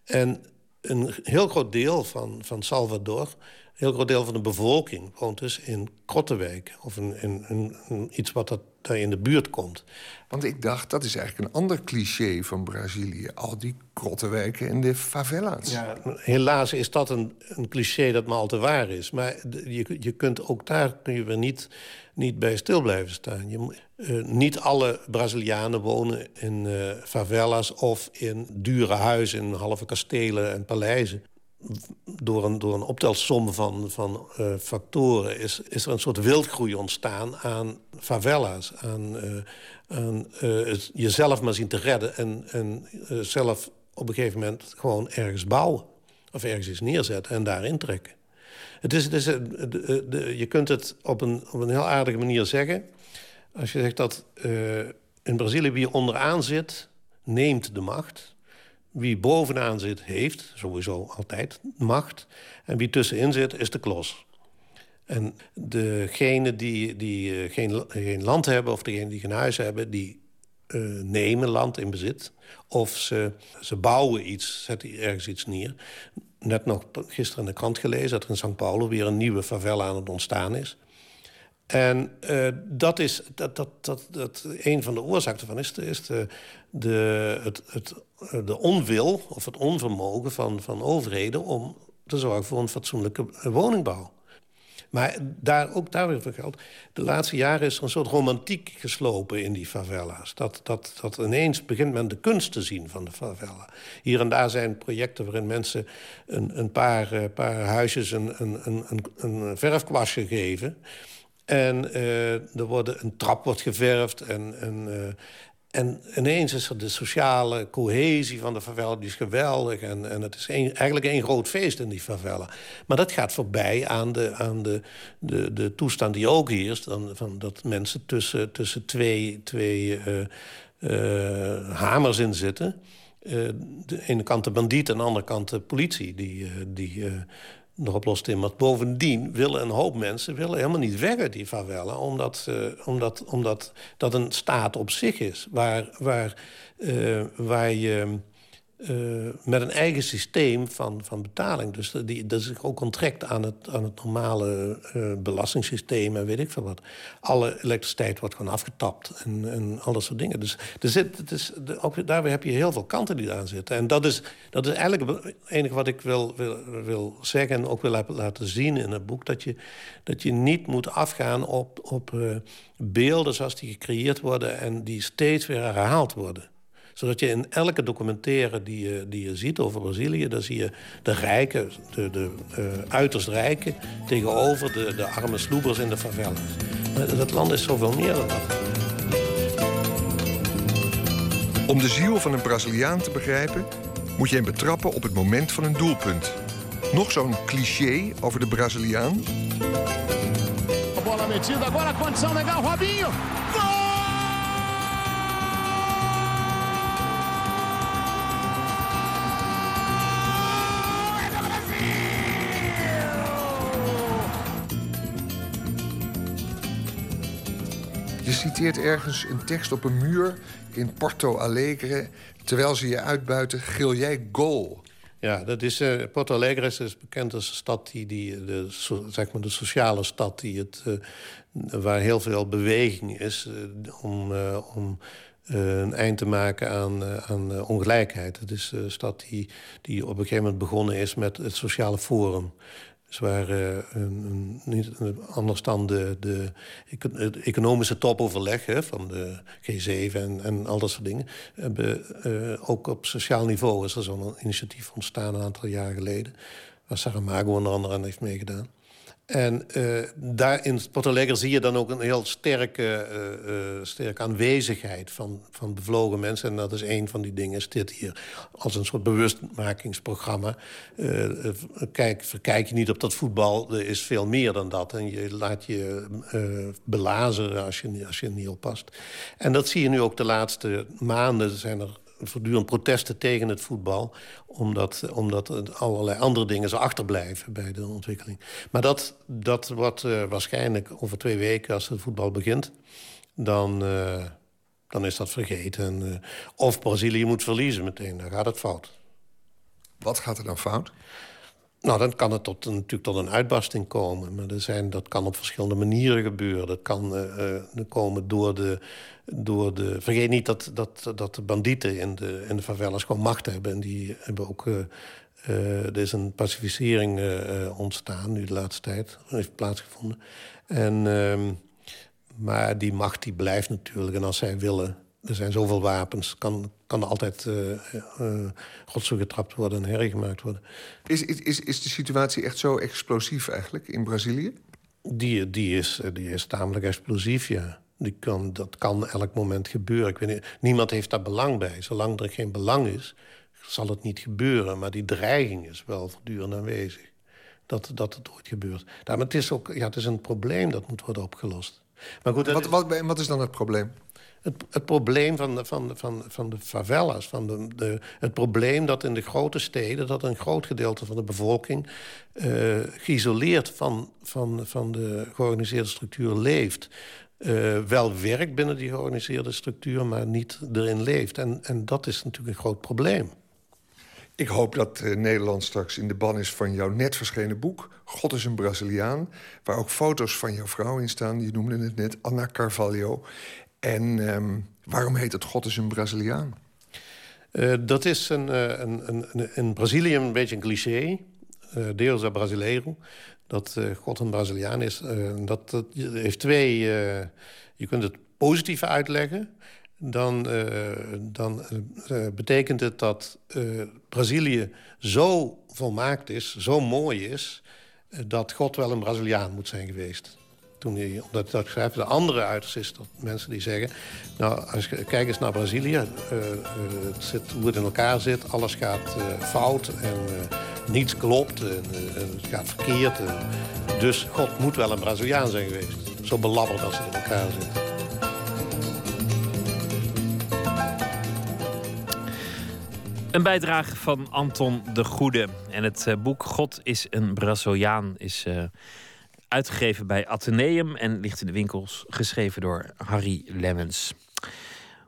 En een heel groot deel van, van Salvador, een heel groot deel van de bevolking... woont dus in krottenwijken. Of in, in, in- in iets wat dat, daar in de buurt komt. Want ik dacht, dat is eigenlijk een ander cliché van Brazilië. Al die krottenwijken en de favela's. Ja, helaas is dat een, een cliché dat maar al te waar is. Maar je, je kunt ook daar kun je weer niet, niet bij stil blijven staan. Je, eh, niet alle Brazilianen wonen in eh, favelas of in dure huizen, in halve kastelen en paleizen. Door een, door een optelsom van, van eh, factoren is, is er een soort wildgroei ontstaan aan favela's. Aan, jezelf maar zien te redden en, en zelf op een gegeven moment gewoon ergens bouwen. Of ergens iets neerzetten en daarin trekken. Het is, het is, eh, je kunt het op een, op een heel aardige manier zeggen. Als je zegt dat eh, in Brazilië wie onderaan zit, neemt de macht. Wie bovenaan zit, heeft sowieso altijd macht. En wie tussenin zit, is de klos. En degenen die, die eh, geen, geen land hebben of degenen die geen huis hebben... die eh, nemen land in bezit. Of ze, ze bouwen iets, zetten ergens iets neer. Net nog gisteren in de krant gelezen... dat er in São Paulo weer een nieuwe favela aan het ontstaan is. En eh, dat is dat, dat, dat, dat een van de oorzaken ervan is, de, is de, de, het, het, de onwil of het onvermogen van, van overheden om te zorgen voor een fatsoenlijke woningbouw. Maar daar, ook daar weer voor geldt. De laatste jaren is er een soort romantiek geslopen in die favela's. Dat, dat, dat ineens begint men de kunst te zien van de favela. Hier en daar zijn projecten waarin mensen een, een paar, eh, paar huisjes een, een, een, een, verfkwastje geven. En eh, er wordt, een trap wordt geverfd. En, en, eh, en ineens is er de sociale cohesie van de favela, die is geweldig. En, en het is eigenlijk één groot feest in die favela. Maar dat gaat voorbij aan de, aan de, de, de toestand die ook heerst. Dan, van dat mensen tussen, tussen twee, twee eh, eh, hamers in zitten. Eh, de ene kant de bandiet en de andere kant de politie. Die, die nog in. Maar bovendien willen een hoop mensen willen helemaal niet uit die favela. Omdat, eh, omdat, omdat dat een staat op zich is. Waar, waar, eh, waar je eh, met een eigen systeem van, van betaling. Dus die, dat is ook contract aan het, aan het normale eh, belastingssysteem en weet ik veel wat. Alle elektriciteit wordt gewoon afgetapt en, en al dat soort dingen. Dus er zit, het is, daar heb je heel veel kanten die eraan zitten. En dat is, dat is eigenlijk het enige wat ik wil, wil, wil zeggen en ook wil la- laten zien in het boek. Dat je, dat je niet moet afgaan op, op eh, beelden zoals die gecreëerd worden en die steeds weer herhaald worden zodat je in elke documentaire die je, die je ziet over Brazilië... dan zie je de rijken, de, de eh, uiterst rijken... tegenover de, de arme sloebers in de favelas. Dat land is zoveel meer dan dat. Om de ziel van een Braziliaan te begrijpen, moet je hem betrappen op het moment van een doelpunt. Nog zo'n cliché over de Braziliaan? Bola metida, agora a condição legal, Robinho. Citeert ergens een tekst op een muur in Porto Alegre. Terwijl ze je uitbuiten, gil jij goal. Ja, dat is, eh, Porto Alegre is, bekend als een stad die, die de, zeg maar de sociale stad die het, eh, waar heel veel beweging is eh, om, om een eind te maken aan, aan ongelijkheid. Het is een stad die, die op een gegeven moment begonnen is met het sociale forum. Dus waar eh, een, een, anders dan de, de, economische topoverleg hè, van de G7 en, en al dat soort dingen. Hebben, eh, ook op sociaal niveau is er zo'n initiatief ontstaan een aantal jaar geleden. Waar Saramago onder andere aan heeft meegedaan. En eh, daar in Porto zie je dan ook een heel sterke, eh, eh, sterke aanwezigheid van, van bevlogen mensen. En dat is een van die dingen, is dit hier als een soort bewustmakingsprogramma. Kijk, verkijk je niet op dat voetbal, er is veel meer dan dat. En je laat je belazeren als je, als je niet oppast. En dat zie je nu ook de laatste maanden. Zijn er voortdurend protesten tegen het voetbal. Omdat, omdat allerlei andere dingen zo achterblijven bij de ontwikkeling. Maar dat, dat wordt eh, waarschijnlijk over twee weken, als het voetbal begint... dan, eh, dan is dat vergeten. En, eh, of Brazilië moet verliezen meteen, dan gaat het fout. Wat gaat er dan fout? Nou, dan kan het tot, natuurlijk tot een uitbarsting komen. Maar er zijn, dat kan op verschillende manieren gebeuren. Dat kan eh, eh, komen door de, door de... Vergeet niet dat, dat, dat de bandieten in de, in de favelas gewoon macht hebben. En die hebben ook... eh, er is een pacificering ontstaan nu de laatste tijd. heeft plaatsgevonden. En, ehm, maar die macht die blijft natuurlijk. En als zij willen... Er zijn zoveel wapens. Kan, kan er altijd eh eh, rotzooi getrapt worden en hergemaakt worden. Is, is, is, is de situatie echt zo explosief eigenlijk in Brazilië? Die, die, is, die is tamelijk explosief, ja. Die kan, dat kan elk moment gebeuren. Ik weet niet, niemand heeft daar belang bij. Zolang er geen belang is, zal het niet gebeuren. Maar die dreiging is wel voortdurend aanwezig. Dat, dat het ooit gebeurt. Daarom, het, is ook, ja, het is een probleem dat moet worden opgelost. Maar goed, Wat, is- wat, wat is dan het probleem? Het, het probleem van de, van, van, van de favelas, van de, de, het probleem dat in de grote steden... dat een groot gedeelte van de bevolking eh, geïsoleerd van, van, van de georganiseerde structuur leeft. Eh, wel werkt binnen die georganiseerde structuur, maar niet erin leeft. En, en dat is natuurlijk een groot probleem. Ik hoop dat eh, Nederland straks in de ban is van jouw net verschenen boek... God is een Braziliaan, waar ook foto's van jouw vrouw in staan. Je noemde het net, Anna Carvalho. En ehm, waarom heet het God is een Braziliaan? Eh, dat is een, eh, een, een, in Brazilië een beetje een cliché. eh Deus é brasileiro. Dat God een Braziliaan is. Dat, dat heeft twee... je kunt het positief uitleggen. Dan, dan betekent het dat Brazilië zo volmaakt is, zo mooi is... dat God wel een Braziliaan moet zijn geweest. Toen hij dat, dat. De andere uiterste dat mensen die zeggen... nou, als je, kijk eens naar Brazilië. eh, eh, het zit, hoe het in elkaar zit. Alles gaat eh, fout en niets klopt. En, het gaat verkeerd. Dus God moet wel een Braziliaan zijn geweest. Zo belabberd als het in elkaar zit. Een bijdrage van Anton de Goede. En het boek God is een Braziliaan is uitgegeven bij Atheneum en ligt in de winkels, geschreven door Harry Lemmens.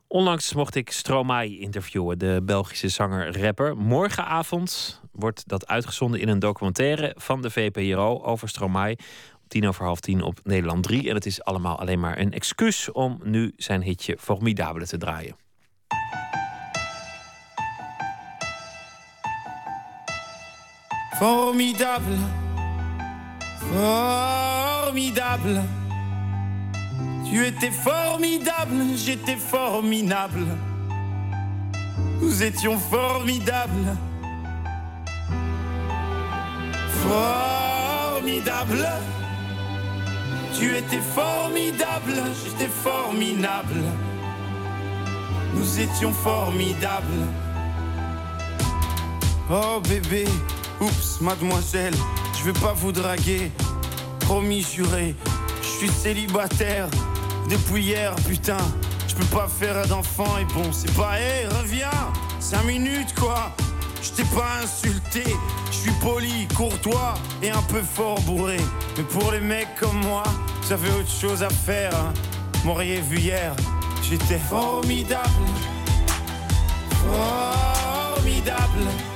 Onlangs mocht ik Stromae interviewen, de Belgische zanger-rapper. Morgenavond wordt dat uitgezonden in een documentaire van de VPRO over Stromae. Om tien over half tien op Nederland 3. En het is allemaal alleen maar een excuus om nu zijn hitje Formidabele te draaien. Formidable, formidable. Tu étais formidable, j'étais formidable. Nous étions formidables. Formidable. Tu étais formidable, j'étais formidable. Nous étions formidables. Oh bébé, oups, mademoiselle, je vais pas vous draguer. Promis, juré, je suis célibataire depuis hier, putain. Je peux pas faire d'enfant et bon, c'est pas, hé, reviens, cinq minutes quoi. Je t'ai pas insulté, je suis poli, courtois et un peu fort bourré. Mais pour les mecs comme moi, j'avais autre chose à faire. Hein. M'auriez vu hier, j'étais formidable. Formidable.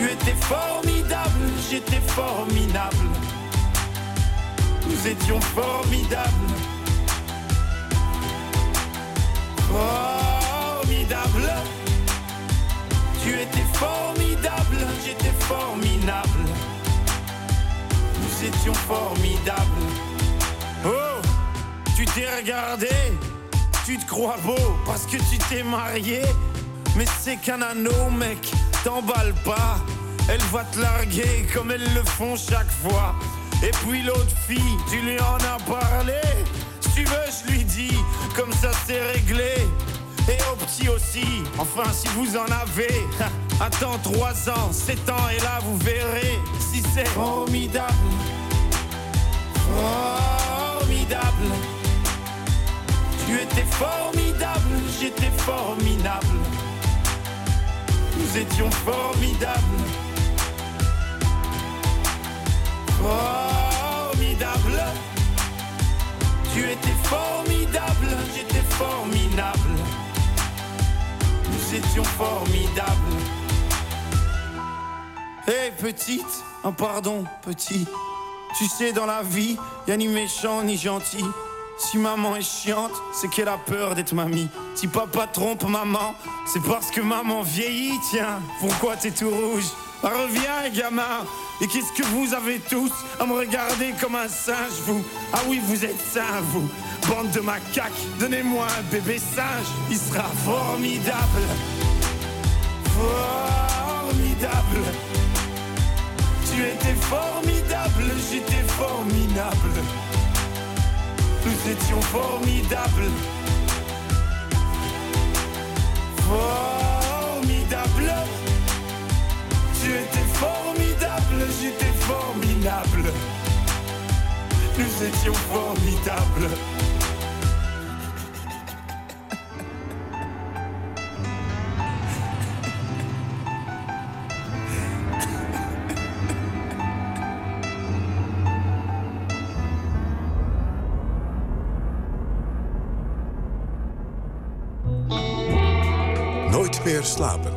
Tu étais formidable, j'étais formidable. Nous étions formidables. Formidable. Tu étais formidable, j'étais formidable. Nous étions formidables. Oh, tu t'es regardé, tu te crois beau parce que tu t'es marié. Mais c'est qu'un anneau, mec, t'emballe pas. Elle va te larguer comme elles le font chaque fois. Et puis l'autre fille, tu lui en as parlé. Si tu veux, je lui dis, comme ça c'est réglé. Et au petit aussi, enfin si vous en avez. Attends 3 ans, 7 ans, et là vous verrez si c'est formidable. Formidable. Tu étais formidable, j'étais formidable. Nous étions formidables. Formidable. Tu étais formidable, j'étais formidable. Nous étions formidables. Hé petite, un pardon petit. Tu sais dans la vie, y a ni méchant ni gentil. Si maman est chiante, c'est qu'elle a peur d'être mamie. Si papa trompe maman, c'est parce que maman vieillit, tiens. Pourquoi t'es tout rouge? Bah, Reviens, gamin. Et qu'est-ce que vous avez tous à me regarder comme un singe, vous? Ah oui, vous êtes sains, vous. Bande de macaques, donnez-moi un bébé singe. Il sera formidable. Formidable. Tu étais formidable, j'étais formidable. Nous étions formidables. Formidable. Tu étais formidable, j'étais formidable. Nous étions formidables. Meer slapen.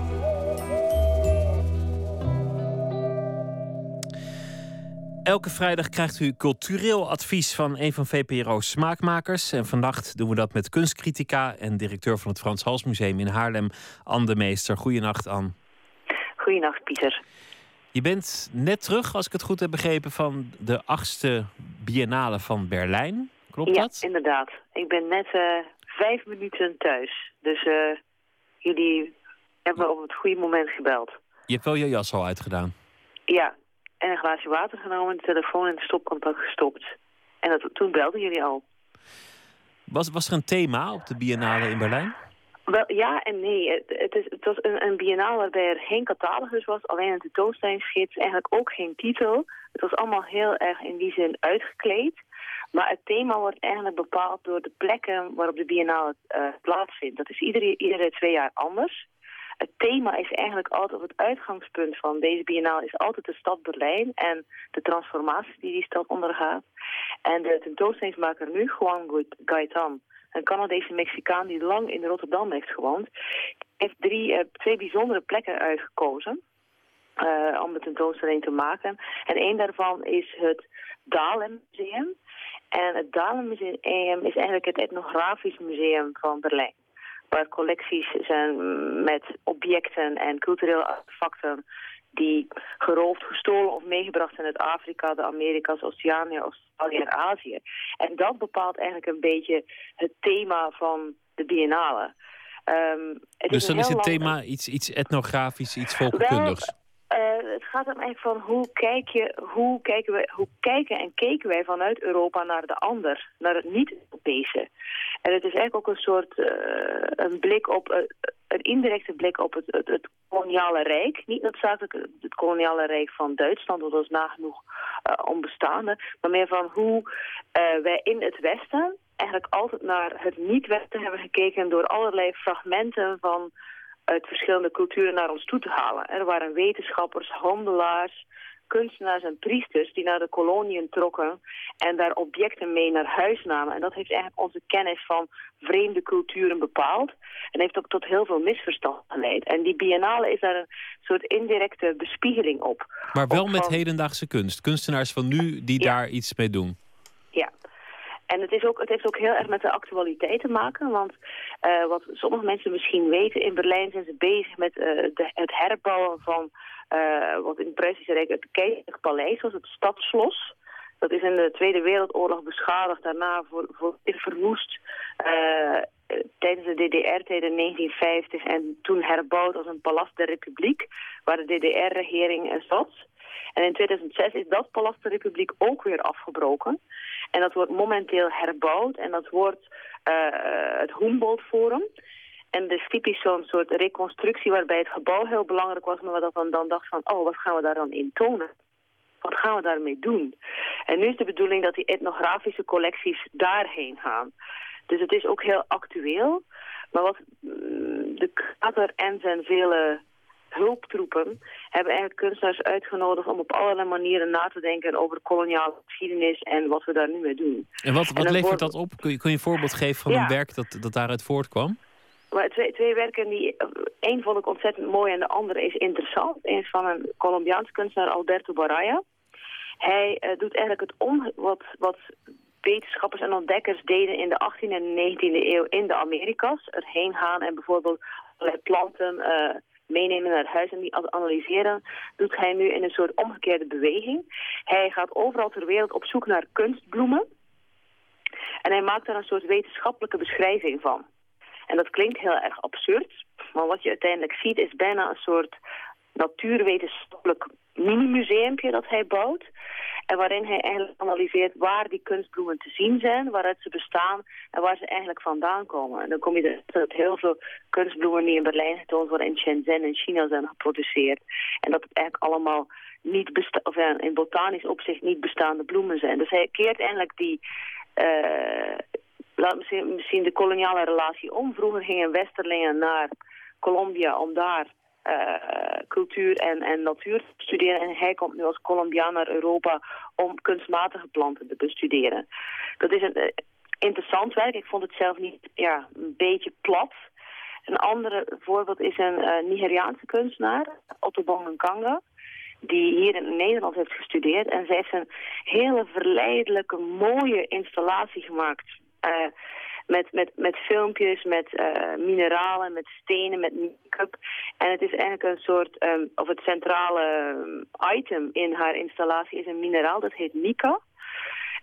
Elke vrijdag krijgt u cultureel advies van een van VPRO's smaakmakers. En vannacht doen we dat met kunstcritica en directeur van het Frans Hals Museum in Haarlem, Anne de Meester. Goedenacht, Anne. Goedenacht, Pieter. Je bent net terug, als ik het goed heb begrepen, van de achtste Biennale van Berlijn. Klopt ja, dat? inderdaad. Ik ben net eh, vijf minuten thuis. Dus eh, jullie hebben me op het goede moment gebeld. Je hebt wel je jas al uitgedaan. Ja, en een glaasje water genomen, de telefoon in het stopcontact gestopt. En dat, toen belden jullie al. Was, was er een thema op de Biennale in Berlijn? Wel, ja en nee. Het, het, is, het was een, een biennaal waarbij er geen catalogus was, alleen een tentoonstellingsgids, eigenlijk ook geen titel. Het was allemaal heel erg in die zin uitgekleed. Maar het thema wordt eigenlijk bepaald door de plekken waarop de biennale eh, plaatsvindt. Dat is iedere, iedere twee jaar anders. Het thema is eigenlijk altijd, het uitgangspunt van deze biennale is altijd de stad Berlijn en de transformatie die die stad ondergaat. En de tentoonstellingsmaker nu, Juan Gaetan, een Canadese Mexicaan die lang in Rotterdam heeft gewoond, heeft drie, eh, twee bijzondere plekken uitgekozen eh, om de tentoonstelling te maken. En een daarvan is het Dahlem Museum. En het Dahlem Museum is eigenlijk het etnografisch museum van Berlijn. Waar collecties zijn met objecten en culturele artefacten die geroofd, gestolen of meegebracht zijn uit Afrika, de Amerika's, Oceanië, Australië en Azië. En dat bepaalt eigenlijk een beetje het thema van de biennale. Ehm, het Dus dan is het thema iets, iets etnografisch, iets volkenkundigs. Eh, het gaat hem eigenlijk van hoe, kijk je, hoe, kijken we, hoe kijken en keken wij vanuit Europa naar de ander, naar het niet-Europese. En het is eigenlijk ook een soort uh, een blik op, uh, een indirecte blik op het, het, koloniale rijk. Niet noodzakelijk het koloniale rijk van Duitsland, want dat is nagenoeg onbestaande. Maar meer van hoe wij in het Westen eigenlijk altijd naar het niet-Westen hebben gekeken door allerlei fragmenten van uit verschillende culturen naar ons toe te halen. Er waren wetenschappers, handelaars, kunstenaars en priesters die naar de koloniën trokken en daar objecten mee naar huis namen. En dat heeft eigenlijk onze kennis van vreemde culturen bepaald en heeft ook tot heel veel misverstand geleid. En die biennale is daar een soort indirecte bespiegeling op. Maar wel met hedendaagse kunst. Kunstenaars van nu die daar iets mee doen. En het, is ook, het heeft ook heel erg met de actualiteit te maken. Want uh, wat sommige mensen misschien weten, in Berlijn zijn ze bezig met uh, de, het herbouwen van uh, wat in het Pruisische Rijk het keizerlijk paleis was, het stadsschlos. Dat is in de Tweede Wereldoorlog beschadigd, daarna voor, voor verwoest tijdens de DDR-tijd in 1950 en toen herbouwd als een palast der Republiek, waar de DDR-regering zat. En in 2006 is dat Palast der Republiek ook weer afgebroken. En dat wordt momenteel herbouwd en dat wordt uh, het Humboldt Forum. En dat is typisch zo'n soort reconstructie waarbij het gebouw heel belangrijk was, maar dat dan, dacht van, oh, wat gaan we daar dan in tonen? Wat gaan we daarmee doen? En nu is de bedoeling dat die etnografische collecties daarheen gaan. Dus het is ook heel actueel. Maar wat mm, de curator en zijn vele hulptroepen hebben eigenlijk kunstenaars uitgenodigd om op allerlei manieren na te denken over koloniale geschiedenis en wat we daar nu mee doen. En wat, wat dan levert dat op? Kun je, kun je een voorbeeld geven van Ja. een werk dat, dat daaruit voortkwam? Maar twee, twee werken die, één vond ik ontzettend mooi en de andere is interessant. Eén is van een Colombiaans kunstenaar, Alberto Baraya. Hij eh, doet eigenlijk het om, wat, wat wetenschappers en ontdekkers deden in de 18e en 19e eeuw in de Amerika's. Erheen gaan en bijvoorbeeld allerlei planten eh, meenemen naar huis en die an- analyseren. Doet hij nu in een soort omgekeerde beweging. Hij gaat overal ter wereld op zoek naar kunstbloemen. En hij maakt daar een soort wetenschappelijke beschrijving van. En dat klinkt heel erg absurd, maar wat je uiteindelijk ziet is bijna een soort natuurwetenschappelijk mini-museumpje dat hij bouwt. En waarin hij eigenlijk analyseert waar die kunstbloemen te zien zijn, waaruit ze bestaan en waar ze eigenlijk vandaan komen. En dan kom je er dat heel veel kunstbloemen die in Berlijn getoond worden in Shenzhen in China zijn geproduceerd. En dat het eigenlijk allemaal niet besta of in botanisch opzicht niet bestaande bloemen zijn. Dus hij keert eigenlijk die eh, misschien, misschien de koloniale relatie om. Vroeger gingen westerlingen naar Colombia om daar eh, cultuur en, en natuur studeren. En hij komt nu als Colombiaan naar Europa om kunstmatige planten te bestuderen. Dat is een eh, interessant werk. Ik vond het zelf niet ja, een beetje plat. Een ander voorbeeld is een eh, Nigeriaanse kunstenaar, Otto Nkanga. die hier in Nederland heeft gestudeerd. En zij heeft een hele verleidelijke, mooie installatie gemaakt. Met, met, met filmpjes, met eh, mineralen, met stenen, met make-up. En het is eigenlijk een soort, ehm, of het centrale ehm, item in haar installatie is een mineraal, dat heet mica.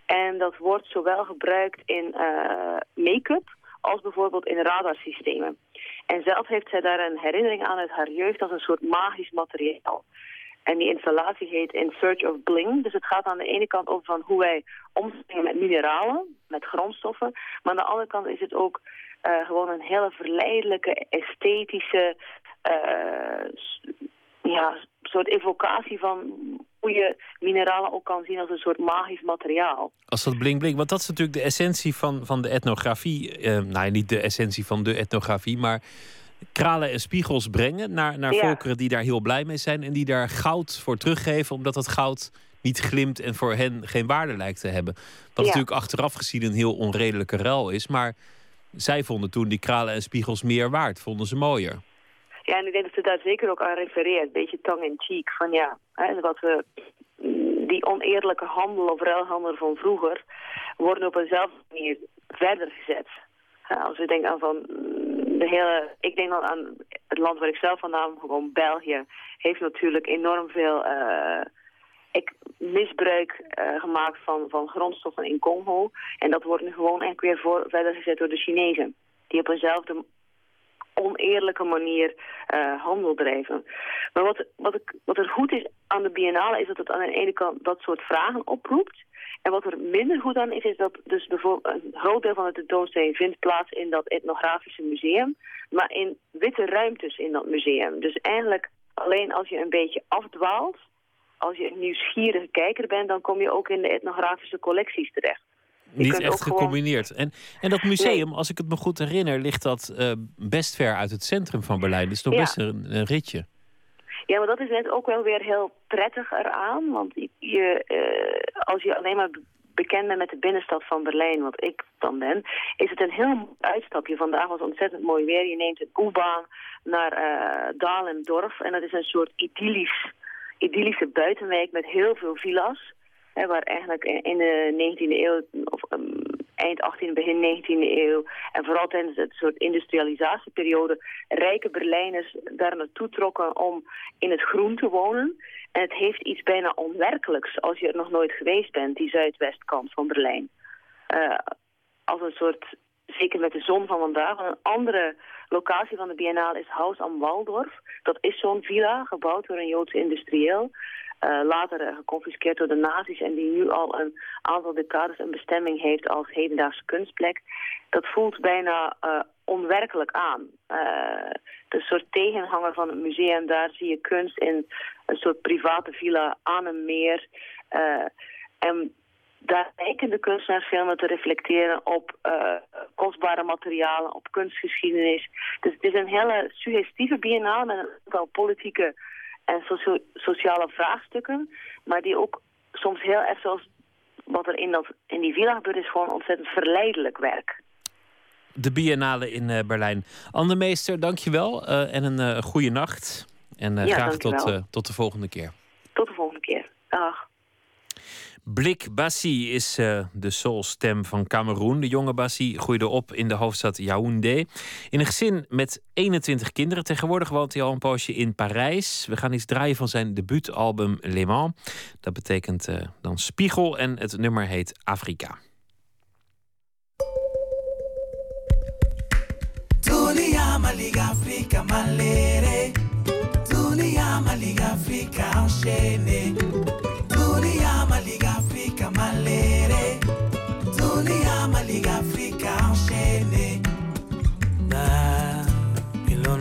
En dat wordt zowel gebruikt in eh, make-up als bijvoorbeeld in radarsystemen. En zelf heeft zij daar een herinnering aan uit haar jeugd als een soort magisch materiaal. En die installatie heet In Search of Bling. Dus het gaat aan de ene kant over van hoe wij omspringen met mineralen, met grondstoffen. Maar aan de andere kant is het ook eh, gewoon een hele verleidelijke, esthetische eh, ja, soort evocatie van hoe je mineralen ook kan zien als een soort magisch materiaal. Als dat bling bling, want dat is natuurlijk de essentie van, van de etnografie. Eh, nou, niet de essentie van de etnografie, maar kralen en spiegels brengen naar, naar Ja. volkeren die daar heel blij mee zijn en die daar goud voor teruggeven, omdat dat goud niet glimt en voor hen geen waarde lijkt te hebben. Wat Ja. natuurlijk achteraf gezien een heel onredelijke ruil is, maar zij vonden toen die kralen en spiegels meer waard, vonden ze mooier. Ja, en ik denk dat ze daar zeker ook aan refereert. Een beetje tongue-in-cheek. Van ja, hè, wat we, die oneerlijke handel of ruilhandel van vroeger... worden op eenzelfde manier verder gezet. Als we denken aan van mm, de hele... Ik denk dan aan het land waar ik zelf vandaan, gewoon België... heeft natuurlijk enorm veel eh, ik, misbruik eh, gemaakt van, van grondstoffen in Congo. En dat wordt nu gewoon eigenlijk weer voor, verder gezet door de Chinezen. Die op eenzelfde oneerlijke manier eh, handel drijven. Maar wat, wat, ik, wat er goed is aan de biennale is dat het aan de ene kant dat soort vragen oproept. En wat er minder goed aan is, is dat dus bijvoorbeeld een groot deel van de tentoonstelling vindt plaats in dat etnografische museum, maar in witte ruimtes in dat museum. Dus eigenlijk alleen als je een beetje afdwaalt, als je een nieuwsgierige kijker bent, dan kom je ook in de etnografische collecties terecht. Niet echt gewoon- gecombineerd. En, en dat museum, als ik het me goed herinner, ligt dat eh, best ver uit het centrum van Berlijn. Is nog Ja. best een, een ritje. Ja, maar dat is net ook wel weer heel prettig eraan. Want je- eh, als je alleen maar be- bekend bent met de binnenstad van Berlijn, wat ik dan ben, is het een heel uitstapje. Vandaag was ontzettend mooi weer. Je neemt een U-baan naar eh Dalendorf en dat is een soort idyllisch, idyllische buitenwijk met heel veel villa's. Waar eigenlijk in in de 19e eeuw, of ehm, eind 18e, begin 19e eeuw... en vooral tijdens het soort industrialisatieperiode... rijke Berlijners daar naartoe trokken om in het groen te wonen. En het heeft iets bijna onwerkelijks als je er nog nooit geweest bent... die zuidwestkant van Berlijn. Eh, als een soort, zeker met de zon van vandaag... Een andere locatie van de biennale is Haus am Waldorf. Dat is zo'n villa, gebouwd door een Joodse industrieel... eh, later eh, geconfiskeerd door de nazi's en die nu al een aantal decades een bestemming heeft als hedendaagse kunstplek. Dat voelt bijna eh, onwerkelijk aan. Eh, de soort tegenhanger van het museum, daar zie je kunst in een soort private villa aan een meer. En daar lijken de kunstenaarsfilmen te reflecteren op kostbare materialen, op kunstgeschiedenis. Dus het is een hele suggestieve biennale met een politieke en socio- sociale vraagstukken, maar die ook soms heel erg zoals wat er in, dat, in die villa gebeurt, is gewoon ontzettend verleidelijk werk. De Biennale in eh, Berlijn. Anne Meester, dankjewel uh, en een uh, goede nacht. En Ja, graag tot, tot de volgende keer. Tot de volgende keer. Dag. Blik Bassi is uh, de soulstem van Cameroen. De jonge Bassi groeide op in de hoofdstad Yaoundé. In een gezin met 21 kinderen. Tegenwoordig woont hij al een poosje in Parijs. We gaan iets draaien van zijn debuutalbum Le Mans. Dat betekent uh, dan spiegel en het nummer heet Afrika. Afrika maliga Afrika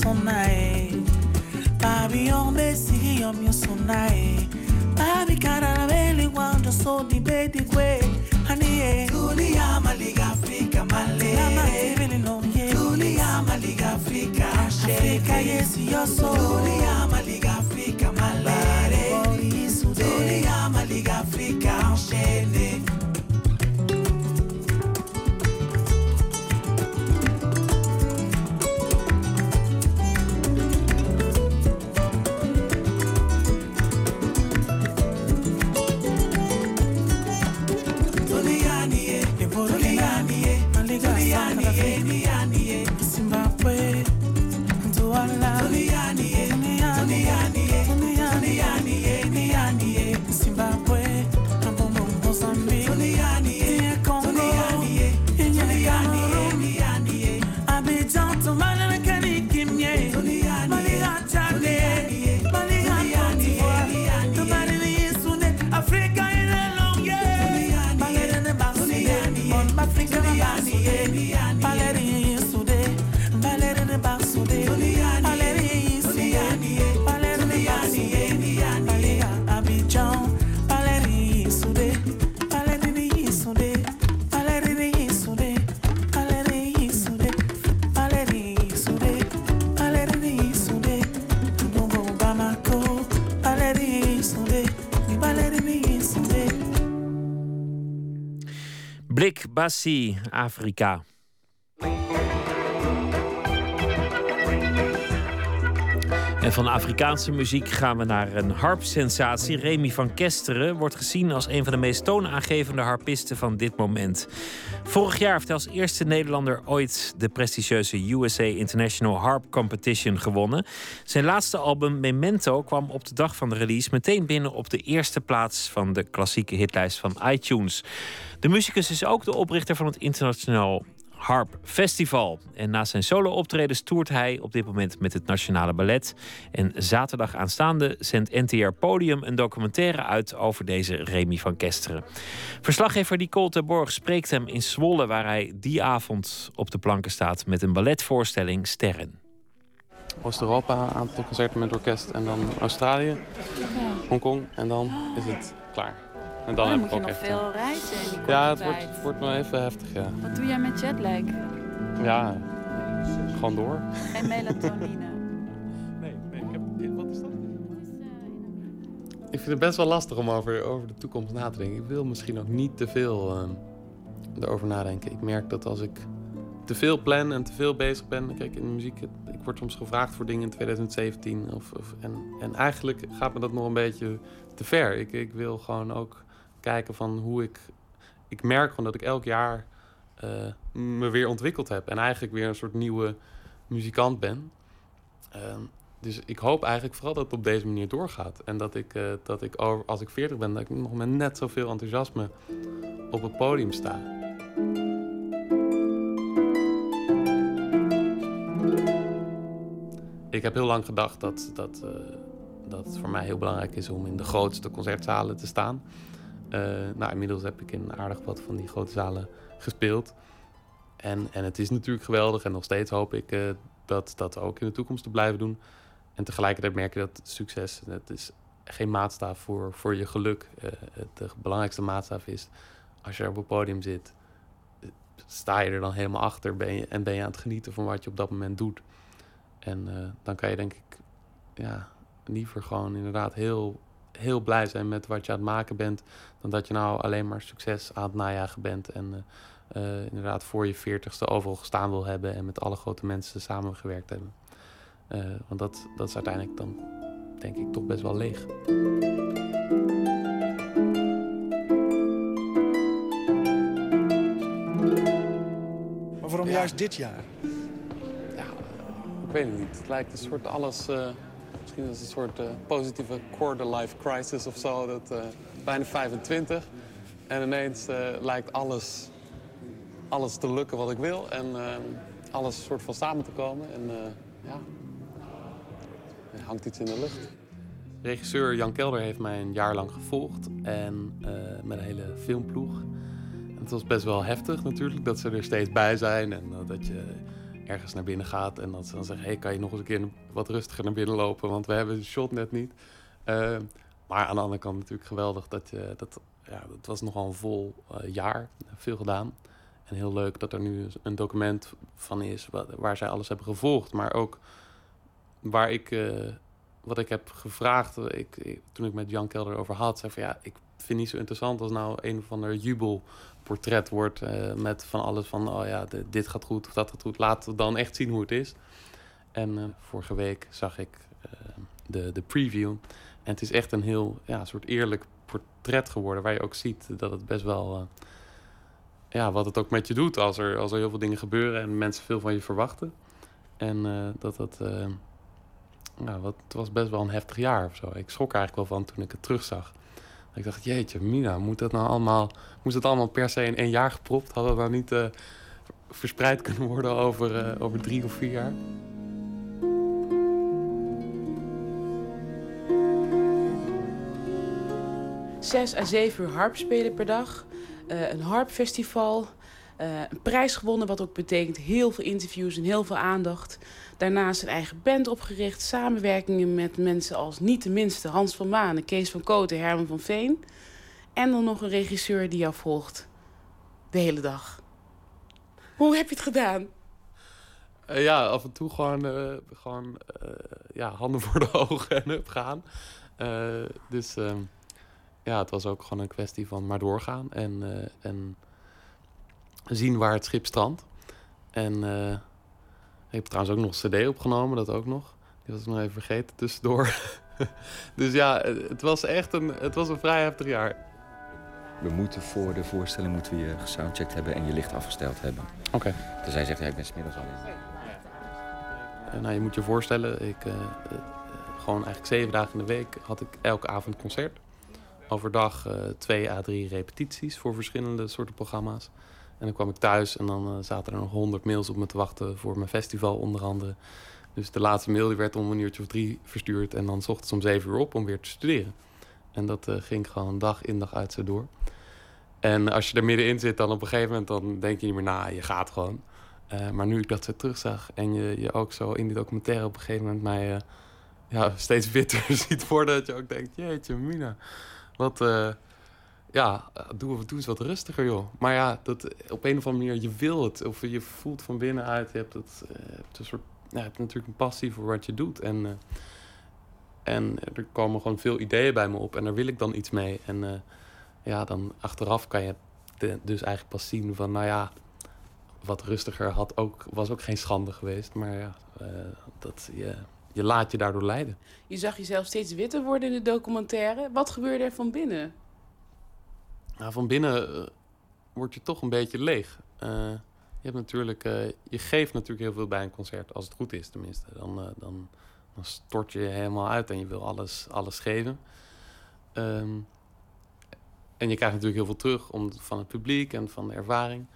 yosona e Babi ombe si yom yosona e Babi karabeli wanjo so di bedi kwe Hani Tuli ya maliga Afrika male no ye Tuli ya maliga Afrika Afrika yesu yoso Tuli Bassi, Afrika. En van Afrikaanse muziek gaan we naar een harpsensatie. Remy van Kesteren wordt gezien als een van de meest toonaangevende harpisten van dit moment. Vorig jaar heeft hij als eerste Nederlander ooit de prestigieuze USA International Harp Competition gewonnen. Zijn laatste album Memento kwam op de dag van de release meteen binnen op de eerste plaats van de klassieke hitlijst van iTunes. De muzikus is ook de oprichter van het internationaal Harp Festival. En na zijn solo-optredens toert hij op dit moment met het Nationale Ballet. En zaterdag aanstaande zendt NTR Podium een documentaire uit over deze Remy van Kesteren. Verslaggever Nicole Terborg spreekt hem in Zwolle, waar hij die avond op de planken staat met een balletvoorstelling Sterren. Oost-Europa, een aantal concerten met orkest en dan Australië, Hongkong en dan is het klaar. En dan Oh, heb moet ik je ook nog echt, veel reizen in die korte Ja, het tijd. wordt, wordt nog even heftig, ja. Wat doe jij met jetlag? Ja, gewoon door. Geen melatonine. *laughs* Nee, nee, ik heb... Wat is dat? Ik vind het best wel lastig om over, over de toekomst na te denken. Ik wil misschien ook niet te veel ehm, erover nadenken. Ik merk dat als ik te veel plan en te veel bezig ben... Kijk, in de muziek, ik word soms gevraagd voor dingen in 2017. Of, of, en, en eigenlijk gaat me dat nog een beetje te ver. Ik, ik wil gewoon ook kijken van hoe ik... Ik merk gewoon dat ik elk jaar eh, me weer ontwikkeld heb. En eigenlijk weer een soort nieuwe muzikant ben. Ehm, dus ik hoop eigenlijk vooral dat het op deze manier doorgaat. En dat ik, eh, dat ik als ik 40 ben, dat ik nog met net zoveel enthousiasme op het podium sta. Ik heb heel lang gedacht dat, dat, eh, dat het voor mij heel belangrijk is om in de grootste concertzalen te staan. Eh, nou, inmiddels heb ik in aardig wat van die grote zalen gespeeld. En, en het is natuurlijk geweldig en nog steeds hoop ik eh, dat dat ook in de toekomst te blijven doen. En tegelijkertijd merk je dat succes, het is geen maatstaf voor, voor je geluk. Eh, het, de belangrijkste maatstaf is, als je op het podium zit, eh, sta je er dan helemaal achter ben je, en ben je aan het genieten van wat je op dat moment doet. En eh, dan kan je denk ik ja, liever gewoon inderdaad heel, heel blij zijn met wat je aan het maken bent, dan dat je nou alleen maar succes aan het najagen bent en eh, eh, inderdaad voor je veertigste overal gestaan wil hebben en met alle grote mensen samengewerkt hebben. Eh, want dat, dat is uiteindelijk dan, denk ik, toch best wel leeg. Maar waarom juist dit jaar? Ik weet het niet. Het lijkt een soort alles. Misschien als een soort eh, positieve quarter-life crisis of zo. Dat, eh, bijna 25. En ineens eh, lijkt alles, alles te lukken wat ik wil. En alles soort van samen te komen. En ja, hangt iets in de lucht. Regisseur Jan Kelder heeft mij een jaar lang gevolgd. En met een hele filmploeg. En het was best wel heftig natuurlijk dat ze er steeds bij zijn. En dat je ergens naar binnen gaat en dat ze dan zeggen... hey, kan je nog eens een keer wat rustiger naar binnen lopen... want we hebben de shot net niet. Eh, maar aan de andere kant natuurlijk geweldig dat je... Dat, ja, het was nogal een vol eh, jaar, veel gedaan. En heel leuk dat er nu een document van is... wa- waar zij alles hebben gevolgd. Maar ook waar ik... eh, wat ik heb gevraagd, eh, ik, toen ik met Jan Kelder over had... zei van ja, ik vind niet zo interessant als nou een of ander jubelportret wordt... eh, met van alles van, oh ja, dit gaat goed of dat gaat goed. We dan echt zien hoe het is. En eh, vorige week zag ik eh, de, de preview. En het is echt een heel ja, soort eerlijk portret geworden... waar je ook ziet dat het best wel... ja, wat het ook met je doet als er, als er heel veel dingen gebeuren... en mensen veel van je verwachten. En dat dat... ja, wat, het was best wel een heftig jaar of zo. Ik schrok eigenlijk wel van toen ik het terugzag. Ik dacht, jeetje, Mina, moet dat nou allemaal, moest het allemaal per se in één jaar gepropt? Had het nou niet eh, verspreid kunnen worden over, eh, over drie of vier jaar? Zes à zeven uur harp spelen per dag. eh, een harpfestival. Eh, een prijs gewonnen, wat ook betekent heel veel interviews en heel veel aandacht. Daarnaast een eigen band opgericht. Samenwerkingen met mensen als niet de minste Hans van Manen, Kees van Kooten, Herman van Veen. En dan nog een regisseur die jou volgt. De hele dag. Hoe heb je het gedaan? Eh, ja, af en toe gewoon, eh, gewoon ja, handen voor de *laughs* ogen en up gaan. Eh, dus ehm, ja, het was ook gewoon een kwestie van maar doorgaan en, en zien waar het schip strandt. En eh, ik heb trouwens ook nog een cd opgenomen, dat ook nog. Die was ik nog even vergeten tussendoor. *laughs* dus ja, het was echt een, het was een vrij heftig jaar. We moeten voor de voorstelling moeten we je gesoundcheckt hebben en je licht afgesteld hebben. Oké. Dus hij zegt, ja, ik ben smiddags al in. Eh, nou, je moet je voorstellen, ik, eh, gewoon eigenlijk zeven dagen in de week had ik elke avond concert. Overdag twee à drie repetities voor verschillende soorten programma's. En dan kwam ik thuis en dan eh, zaten er nog honderd mails op me te wachten voor mijn festival onder andere. Dus de laatste mail die werd om een uurtje of drie verstuurd en dan 's ochtends om zeven uur op om weer te studeren. En dat eh, ging gewoon dag in dag uit zo door. En als je er middenin zit, dan op een gegeven moment dan denk je niet meer na, je gaat gewoon. Eh, maar nu ik dat zo terugzag en je, je ook zo in die documentaire op een gegeven moment mij ja, steeds witter *laughs* ziet worden, dat je ook denkt, jeetje mina, wat, ja, doe, doe eens wat rustiger joh. Maar ja, dat, op een of andere manier, je wil het, of je voelt van binnenuit, je hebt, het, eh, hebt een soort, hebt natuurlijk een passie voor wat je doet. En, eh, en er komen gewoon veel ideeën bij me op en daar wil ik dan iets mee. En eh, ja, dan achteraf kan je dus eigenlijk pas zien van, nou ja, wat rustiger had ook, was ook geen schande geweest. Maar ja, eh, dat, je, je laat je daardoor leiden. Je zag jezelf steeds witter worden in de documentaire. Wat gebeurde er van binnen? Van binnen eh, word je toch een beetje leeg. Eh, je, hebt natuurlijk, eh, je geeft natuurlijk heel veel bij een concert, als het goed is tenminste. Dan, dan, dan stort je helemaal uit en je wil alles, alles geven. Ehm, en je krijgt natuurlijk heel veel terug van het publiek en van de ervaring.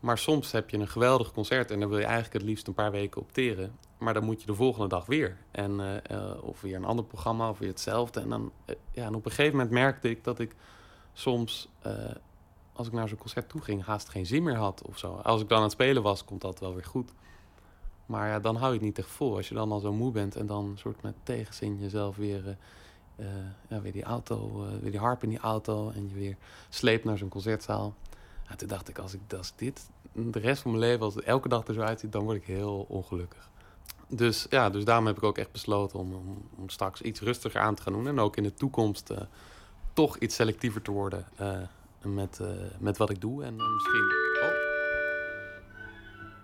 Maar soms heb je een geweldig concert en dan wil je eigenlijk het liefst een paar weken opteren. Maar dan moet je de volgende dag weer. En, of weer een ander programma of weer hetzelfde. En, dan, ja, en op een gegeven moment merkte ik dat ik soms, eh, als ik naar zo'n concert toe ging, haast geen zin meer had of zo. Als ik dan aan het spelen was, komt dat wel weer goed. Maar ja, dan hou je het niet echt vol. Als je dan al zo moe bent en dan soort met tegenzin jezelf weer, eh, eh, ja, weer die auto, weer die harp in die auto en je weer sleept naar zo'n concertzaal. Ja, toen dacht ik, als ik, als dit de rest van mijn leven, als het elke dag er zo uitziet, dan word ik heel ongelukkig. Dus ja, dus daarom heb ik ook echt besloten om, om, straks iets rustiger aan te gaan doen. En ook in de toekomst toch iets selectiever te worden eh, met, eh, met wat ik doe. En eh, misschien.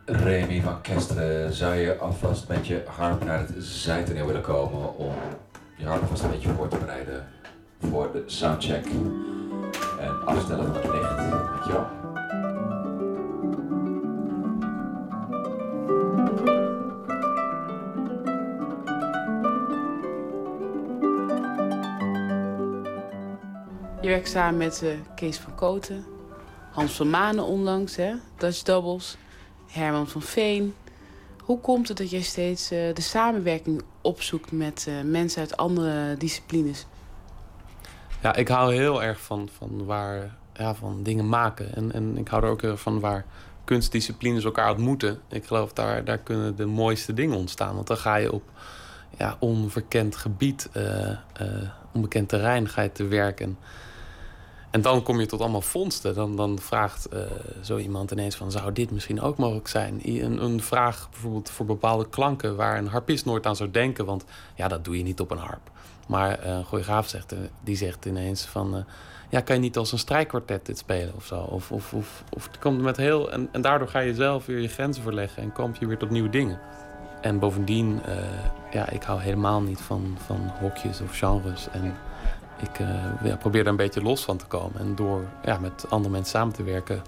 Remy van Kesteren, zou je alvast met je harp naar het zijtoneel willen komen om je harp vast een beetje voor te bereiden voor de soundcheck en afstellen van het licht? Dankjewel. Je werkt samen met eh, Kees van Koten, Hans van Manen onlangs, hè? Dutch Doubles, Herman van Veen. Hoe komt het dat jij steeds eh, de samenwerking opzoekt met eh, mensen uit andere disciplines? Ja, ik hou heel erg van, van, waar, ja, van dingen maken. En, en ik hou er ook heel van waar kunstdisciplines elkaar ontmoeten. Ik geloof daar, daar kunnen de mooiste dingen ontstaan. Want dan ga je op ja, onverkend gebied, onbekend terrein ga je te werken. En dan kom je tot allemaal vondsten. Dan, dan vraagt eh, zo iemand ineens van... zou dit misschien ook mogelijk zijn? Een, een vraag bijvoorbeeld voor bepaalde klanken... waar een harpist nooit aan zou denken. Want ja, dat doe je niet op een harp. Maar eh, een choreograaf zegt, eh, die zegt ineens van... ja, kan je niet als een strijkkwartet dit spelen of zo? Of, of, of, of het komt met heel... En, daardoor ga je zelf weer je grenzen verleggen... en kom je weer tot nieuwe dingen. En bovendien, ja, ik hou helemaal niet van, van hokjes of genres. En ik eh, ja, probeer daar een beetje los van te komen. En door ja, met andere mensen samen te werken,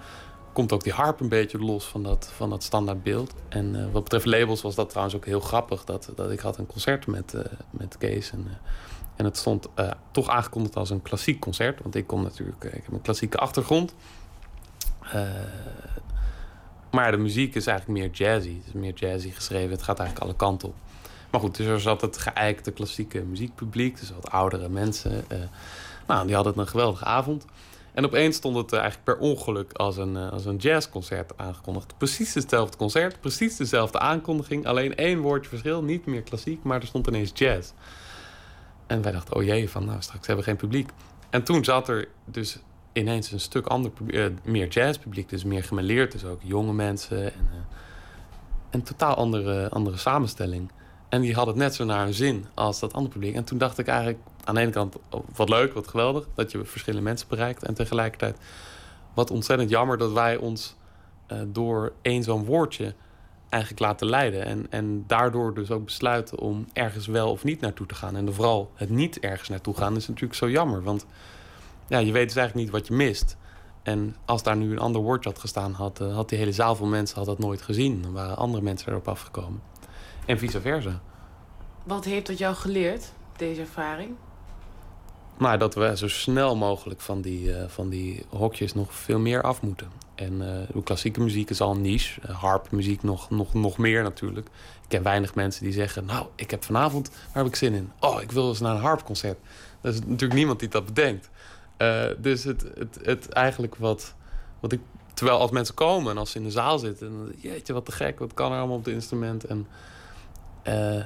komt ook die harp een beetje los van dat, van dat standaard beeld. En eh, wat betreft labels was dat trouwens ook heel grappig. Dat, dat ik had een concert met, eh, met Kees. En, en het stond toch aangekondigd als een klassiek concert. Want ik kom natuurlijk, ik heb een klassieke achtergrond. Maar de muziek is eigenlijk meer jazzy. Het is meer jazzy geschreven. Het gaat eigenlijk alle kanten op. Maar goed, dus er zat het geëikte klassieke muziekpubliek. Dus wat oudere mensen. eh, nou, die hadden een geweldige avond. En opeens stond het eh, eigenlijk per ongeluk als een, eh, als een jazzconcert aangekondigd. Precies hetzelfde concert, precies dezelfde aankondiging. Alleen één woordje verschil, niet meer klassiek, maar er stond ineens jazz. En wij dachten, oh jee, van nou, straks hebben we geen publiek. En toen zat er dus ineens een stuk ander meer jazzpubliek, dus meer gemêleerd. Dus ook jonge mensen en eh, een totaal andere, andere samenstelling. En die had het net zo naar hun zin als dat andere publiek. En toen dacht ik eigenlijk aan de ene kant, oh, wat leuk, wat geweldig, dat je verschillende mensen bereikt. En tegelijkertijd, wat ontzettend jammer dat wij ons eh, door één zo'n woordje eigenlijk laten leiden. En, en daardoor dus ook besluiten om ergens wel of niet naartoe te gaan. En vooral het niet ergens naartoe gaan is natuurlijk zo jammer. Want ja, je weet dus eigenlijk niet wat je mist. En als daar nu een ander woordje had gestaan, had, eh, had die hele zaal van mensen had dat nooit gezien. Dan waren andere mensen erop afgekomen. En vice versa. Wat heeft dat jou geleerd, deze ervaring? Nou, dat we zo snel mogelijk van die, eh, van die hokjes nog veel meer af moeten. En eh, de klassieke muziek is al een niche. Uh, harpmuziek nog, nog, nog meer natuurlijk. Ik ken weinig mensen die zeggen... nou, ik heb vanavond, waar heb ik zin in? Oh, ik wil eens naar een harpconcert. Er is natuurlijk niemand die dat bedenkt. Eh, dus het, het, het eigenlijk wat, wat ik... Terwijl als mensen komen en als ze in de zaal zitten... Dan, jeetje, wat te gek, wat kan er allemaal op het instrument? En eh,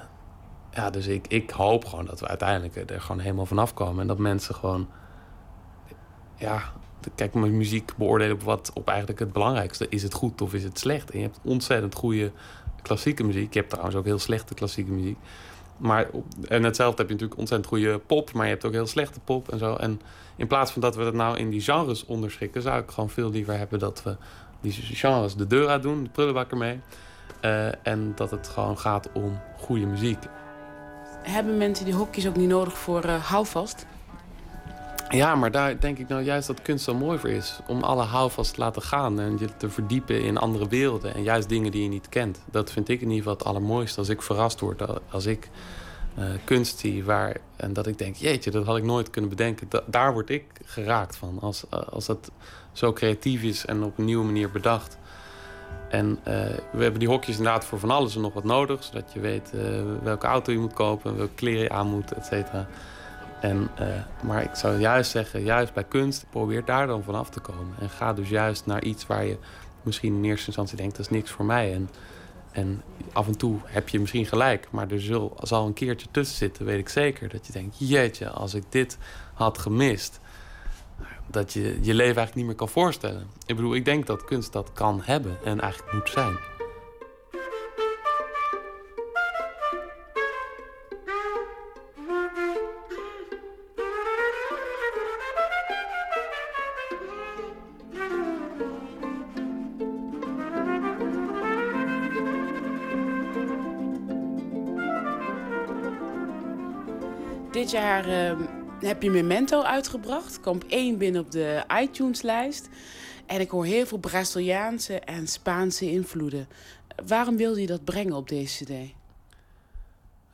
ja, dus ik, ik hoop gewoon dat we uiteindelijk er gewoon helemaal vanaf komen. En dat mensen gewoon... Ja, kijk, met muziek beoordelen op wat op eigenlijk het belangrijkste. Is het goed of is het slecht? En je hebt ontzettend goede klassieke muziek. Je hebt trouwens ook heel slechte klassieke muziek. Maar, en hetzelfde heb je natuurlijk ontzettend goede pop, maar je hebt ook heel slechte pop en zo. En in plaats van dat we dat nou in die genres onderschikken, zou ik gewoon veel liever hebben dat we die genres de deur uit doen, de prullenbak ermee. Eh, en dat het gewoon gaat om goede muziek. Hebben mensen die hokjes ook niet nodig voor eh, houvast? Ja, maar daar denk ik nou juist dat kunst zo mooi voor is. Om alle houvast te laten gaan en je te verdiepen in andere werelden. En juist dingen die je niet kent. Dat vind ik in ieder geval het allermooiste. Als ik verrast word, als ik eh, kunst zie waar... En dat ik denk, jeetje, dat had ik nooit kunnen bedenken. Da- daar word ik geraakt van. Als, als dat zo creatief is en op een nieuwe manier bedacht. En eh, we hebben die hokjes inderdaad voor van alles en nog wat nodig. Zodat je weet eh, welke auto je moet kopen, welke kleren je aan moet, et cetera. En, eh, maar ik zou juist zeggen, juist bij kunst, probeer daar dan vanaf te komen. En ga dus juist naar iets waar je misschien in eerste instantie denkt, dat is niks voor mij. En, en af en toe heb je misschien gelijk, maar er zal, zal een keertje tussen zitten, weet ik zeker. Dat je denkt, jeetje, als ik dit had gemist, dat je je leven eigenlijk niet meer kan voorstellen. Ik bedoel, ik denk dat kunst dat kan hebben en eigenlijk moet zijn. Dit jaar ehm, heb je Memento uitgebracht. Komt één binnen op de iTunes-lijst. En ik hoor heel veel Braziliaanse en Spaanse invloeden. Waarom wilde je dat brengen op deze cd?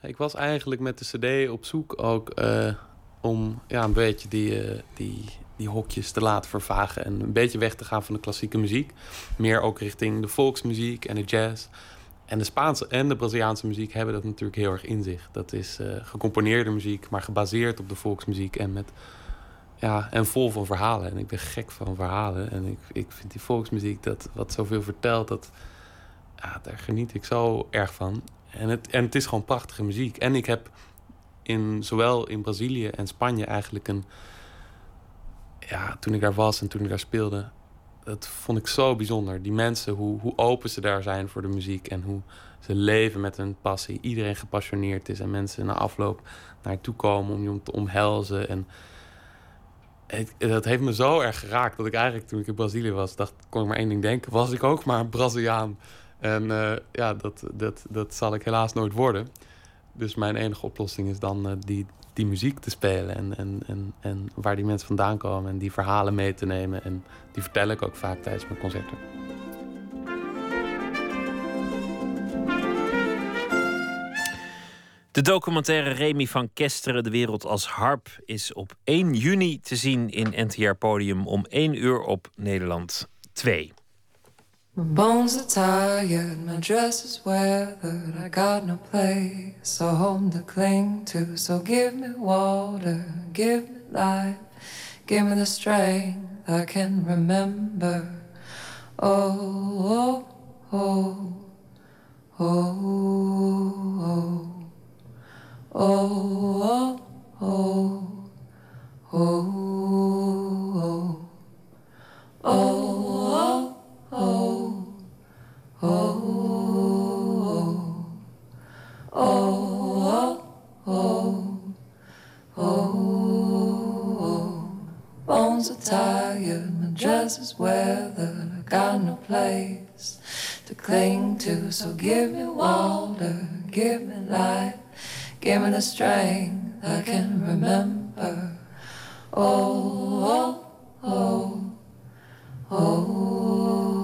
Ik was eigenlijk met de CD op zoek ook eh, om ja, een beetje die, eh, die, die hokjes te laten vervagen. En een beetje weg te gaan van de klassieke muziek. Meer ook richting de volksmuziek en de jazz. En de Spaanse en de Braziliaanse muziek hebben dat natuurlijk heel erg in zich. Dat is eh, gecomponeerde muziek, maar gebaseerd op de volksmuziek en met ja, en vol van verhalen. En ik ben gek van verhalen. En ik, ik vind die volksmuziek, dat wat zoveel vertelt, dat, ja, daar geniet ik zo erg van. En het, en het is gewoon prachtige muziek. En ik heb in, zowel in Brazilië en Spanje eigenlijk een... Ja, toen ik daar was en toen ik daar speelde... Dat vond ik zo bijzonder. Die mensen, hoe, hoe open ze daar zijn voor de muziek. En hoe ze leven met hun passie. Iedereen gepassioneerd is. En mensen na afloop naar toe komen om je te omhelzen. En het, dat heeft me zo erg geraakt dat ik eigenlijk toen ik in Brazilië was, dacht, kon ik maar één ding denken. Was ik ook maar een Braziliaan? En eh, ja, dat, dat, dat zal ik helaas nooit worden. Dus mijn enige oplossing is dan eh, die, die muziek te spelen. En, en, en, en waar die mensen vandaan komen. En die verhalen mee te nemen. En die vertel ik ook vaak tijdens mijn concerten. De documentaire Remy van Kesteren, De Wereld als Harp, is op 1 juni te zien in NTR Podium om 1 uur op Nederland 2. My bones are tired, my dress is weathered. I got no place, a home to cling to. So give me water, give me life, give me the strength I can remember. Oh, oh, oh, oh, oh. Oh, oh, oh, oh, oh, dress is weathered. I got no place to cling to, so give me water, give me life. Give me the strength I can remember. Oh, oh, oh, oh, oh.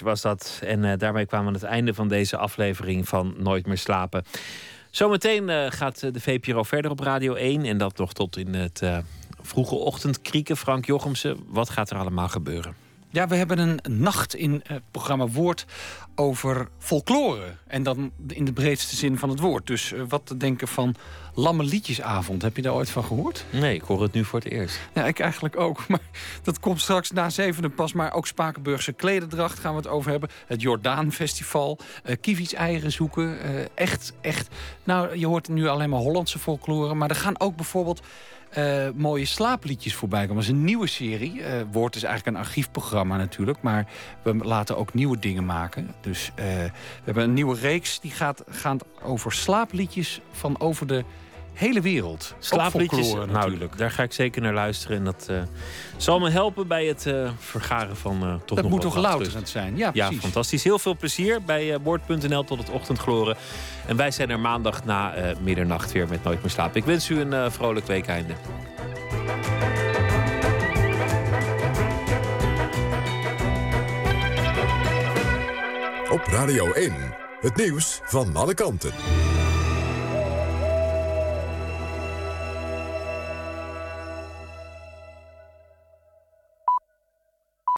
Was dat. En eh, daarmee kwamen we aan het einde van deze aflevering van Nooit meer slapen. Zometeen eh, gaat eh, de VPRO verder op Radio 1. En dat nog tot in het vroege ochtend krieken. Frank Jochemsen, wat gaat er allemaal gebeuren? Ja, we hebben een nacht in het programma Woord over folklore. En dan in de breedste zin van het woord. Dus wat te denken van Lamme Liedjesavond. Heb je daar ooit van gehoord? Nee, ik hoor het nu voor het eerst. Ja, ik eigenlijk ook. *laughs* Maar dat komt straks na zevenen pas. Maar ook Spakenburgse klederdracht gaan we het over hebben. Het Jordaan Festival. eh Kievits eieren zoeken. eh, echt, echt. Nou, je hoort nu alleen maar Hollandse folklore. Maar er gaan ook bijvoorbeeld eh, mooie slaapliedjes voorbij komen. Dat is een nieuwe serie. Eh, Woord is eigenlijk een archiefprogramma natuurlijk. Maar we laten ook nieuwe dingen maken. Dus we hebben een nieuwe reeks. Die gaat, gaat over slaapliedjes van over de hele wereld. Slaapliedjes, nou, natuurlijk. daar ga ik zeker naar luisteren. En dat eh, zal me helpen bij het eh, vergaren van eh toch Dat nog moet toch louterend zijn? Ja, Ja, precies. fantastisch. Heel veel plezier bij Woord.nl tot het ochtendgloren. En wij zijn er maandag na eh, middernacht weer met Nooit meer slapen. Ik wens u een eh, vrolijk weekeinde. Op Radio 1, het nieuws van alle kanten.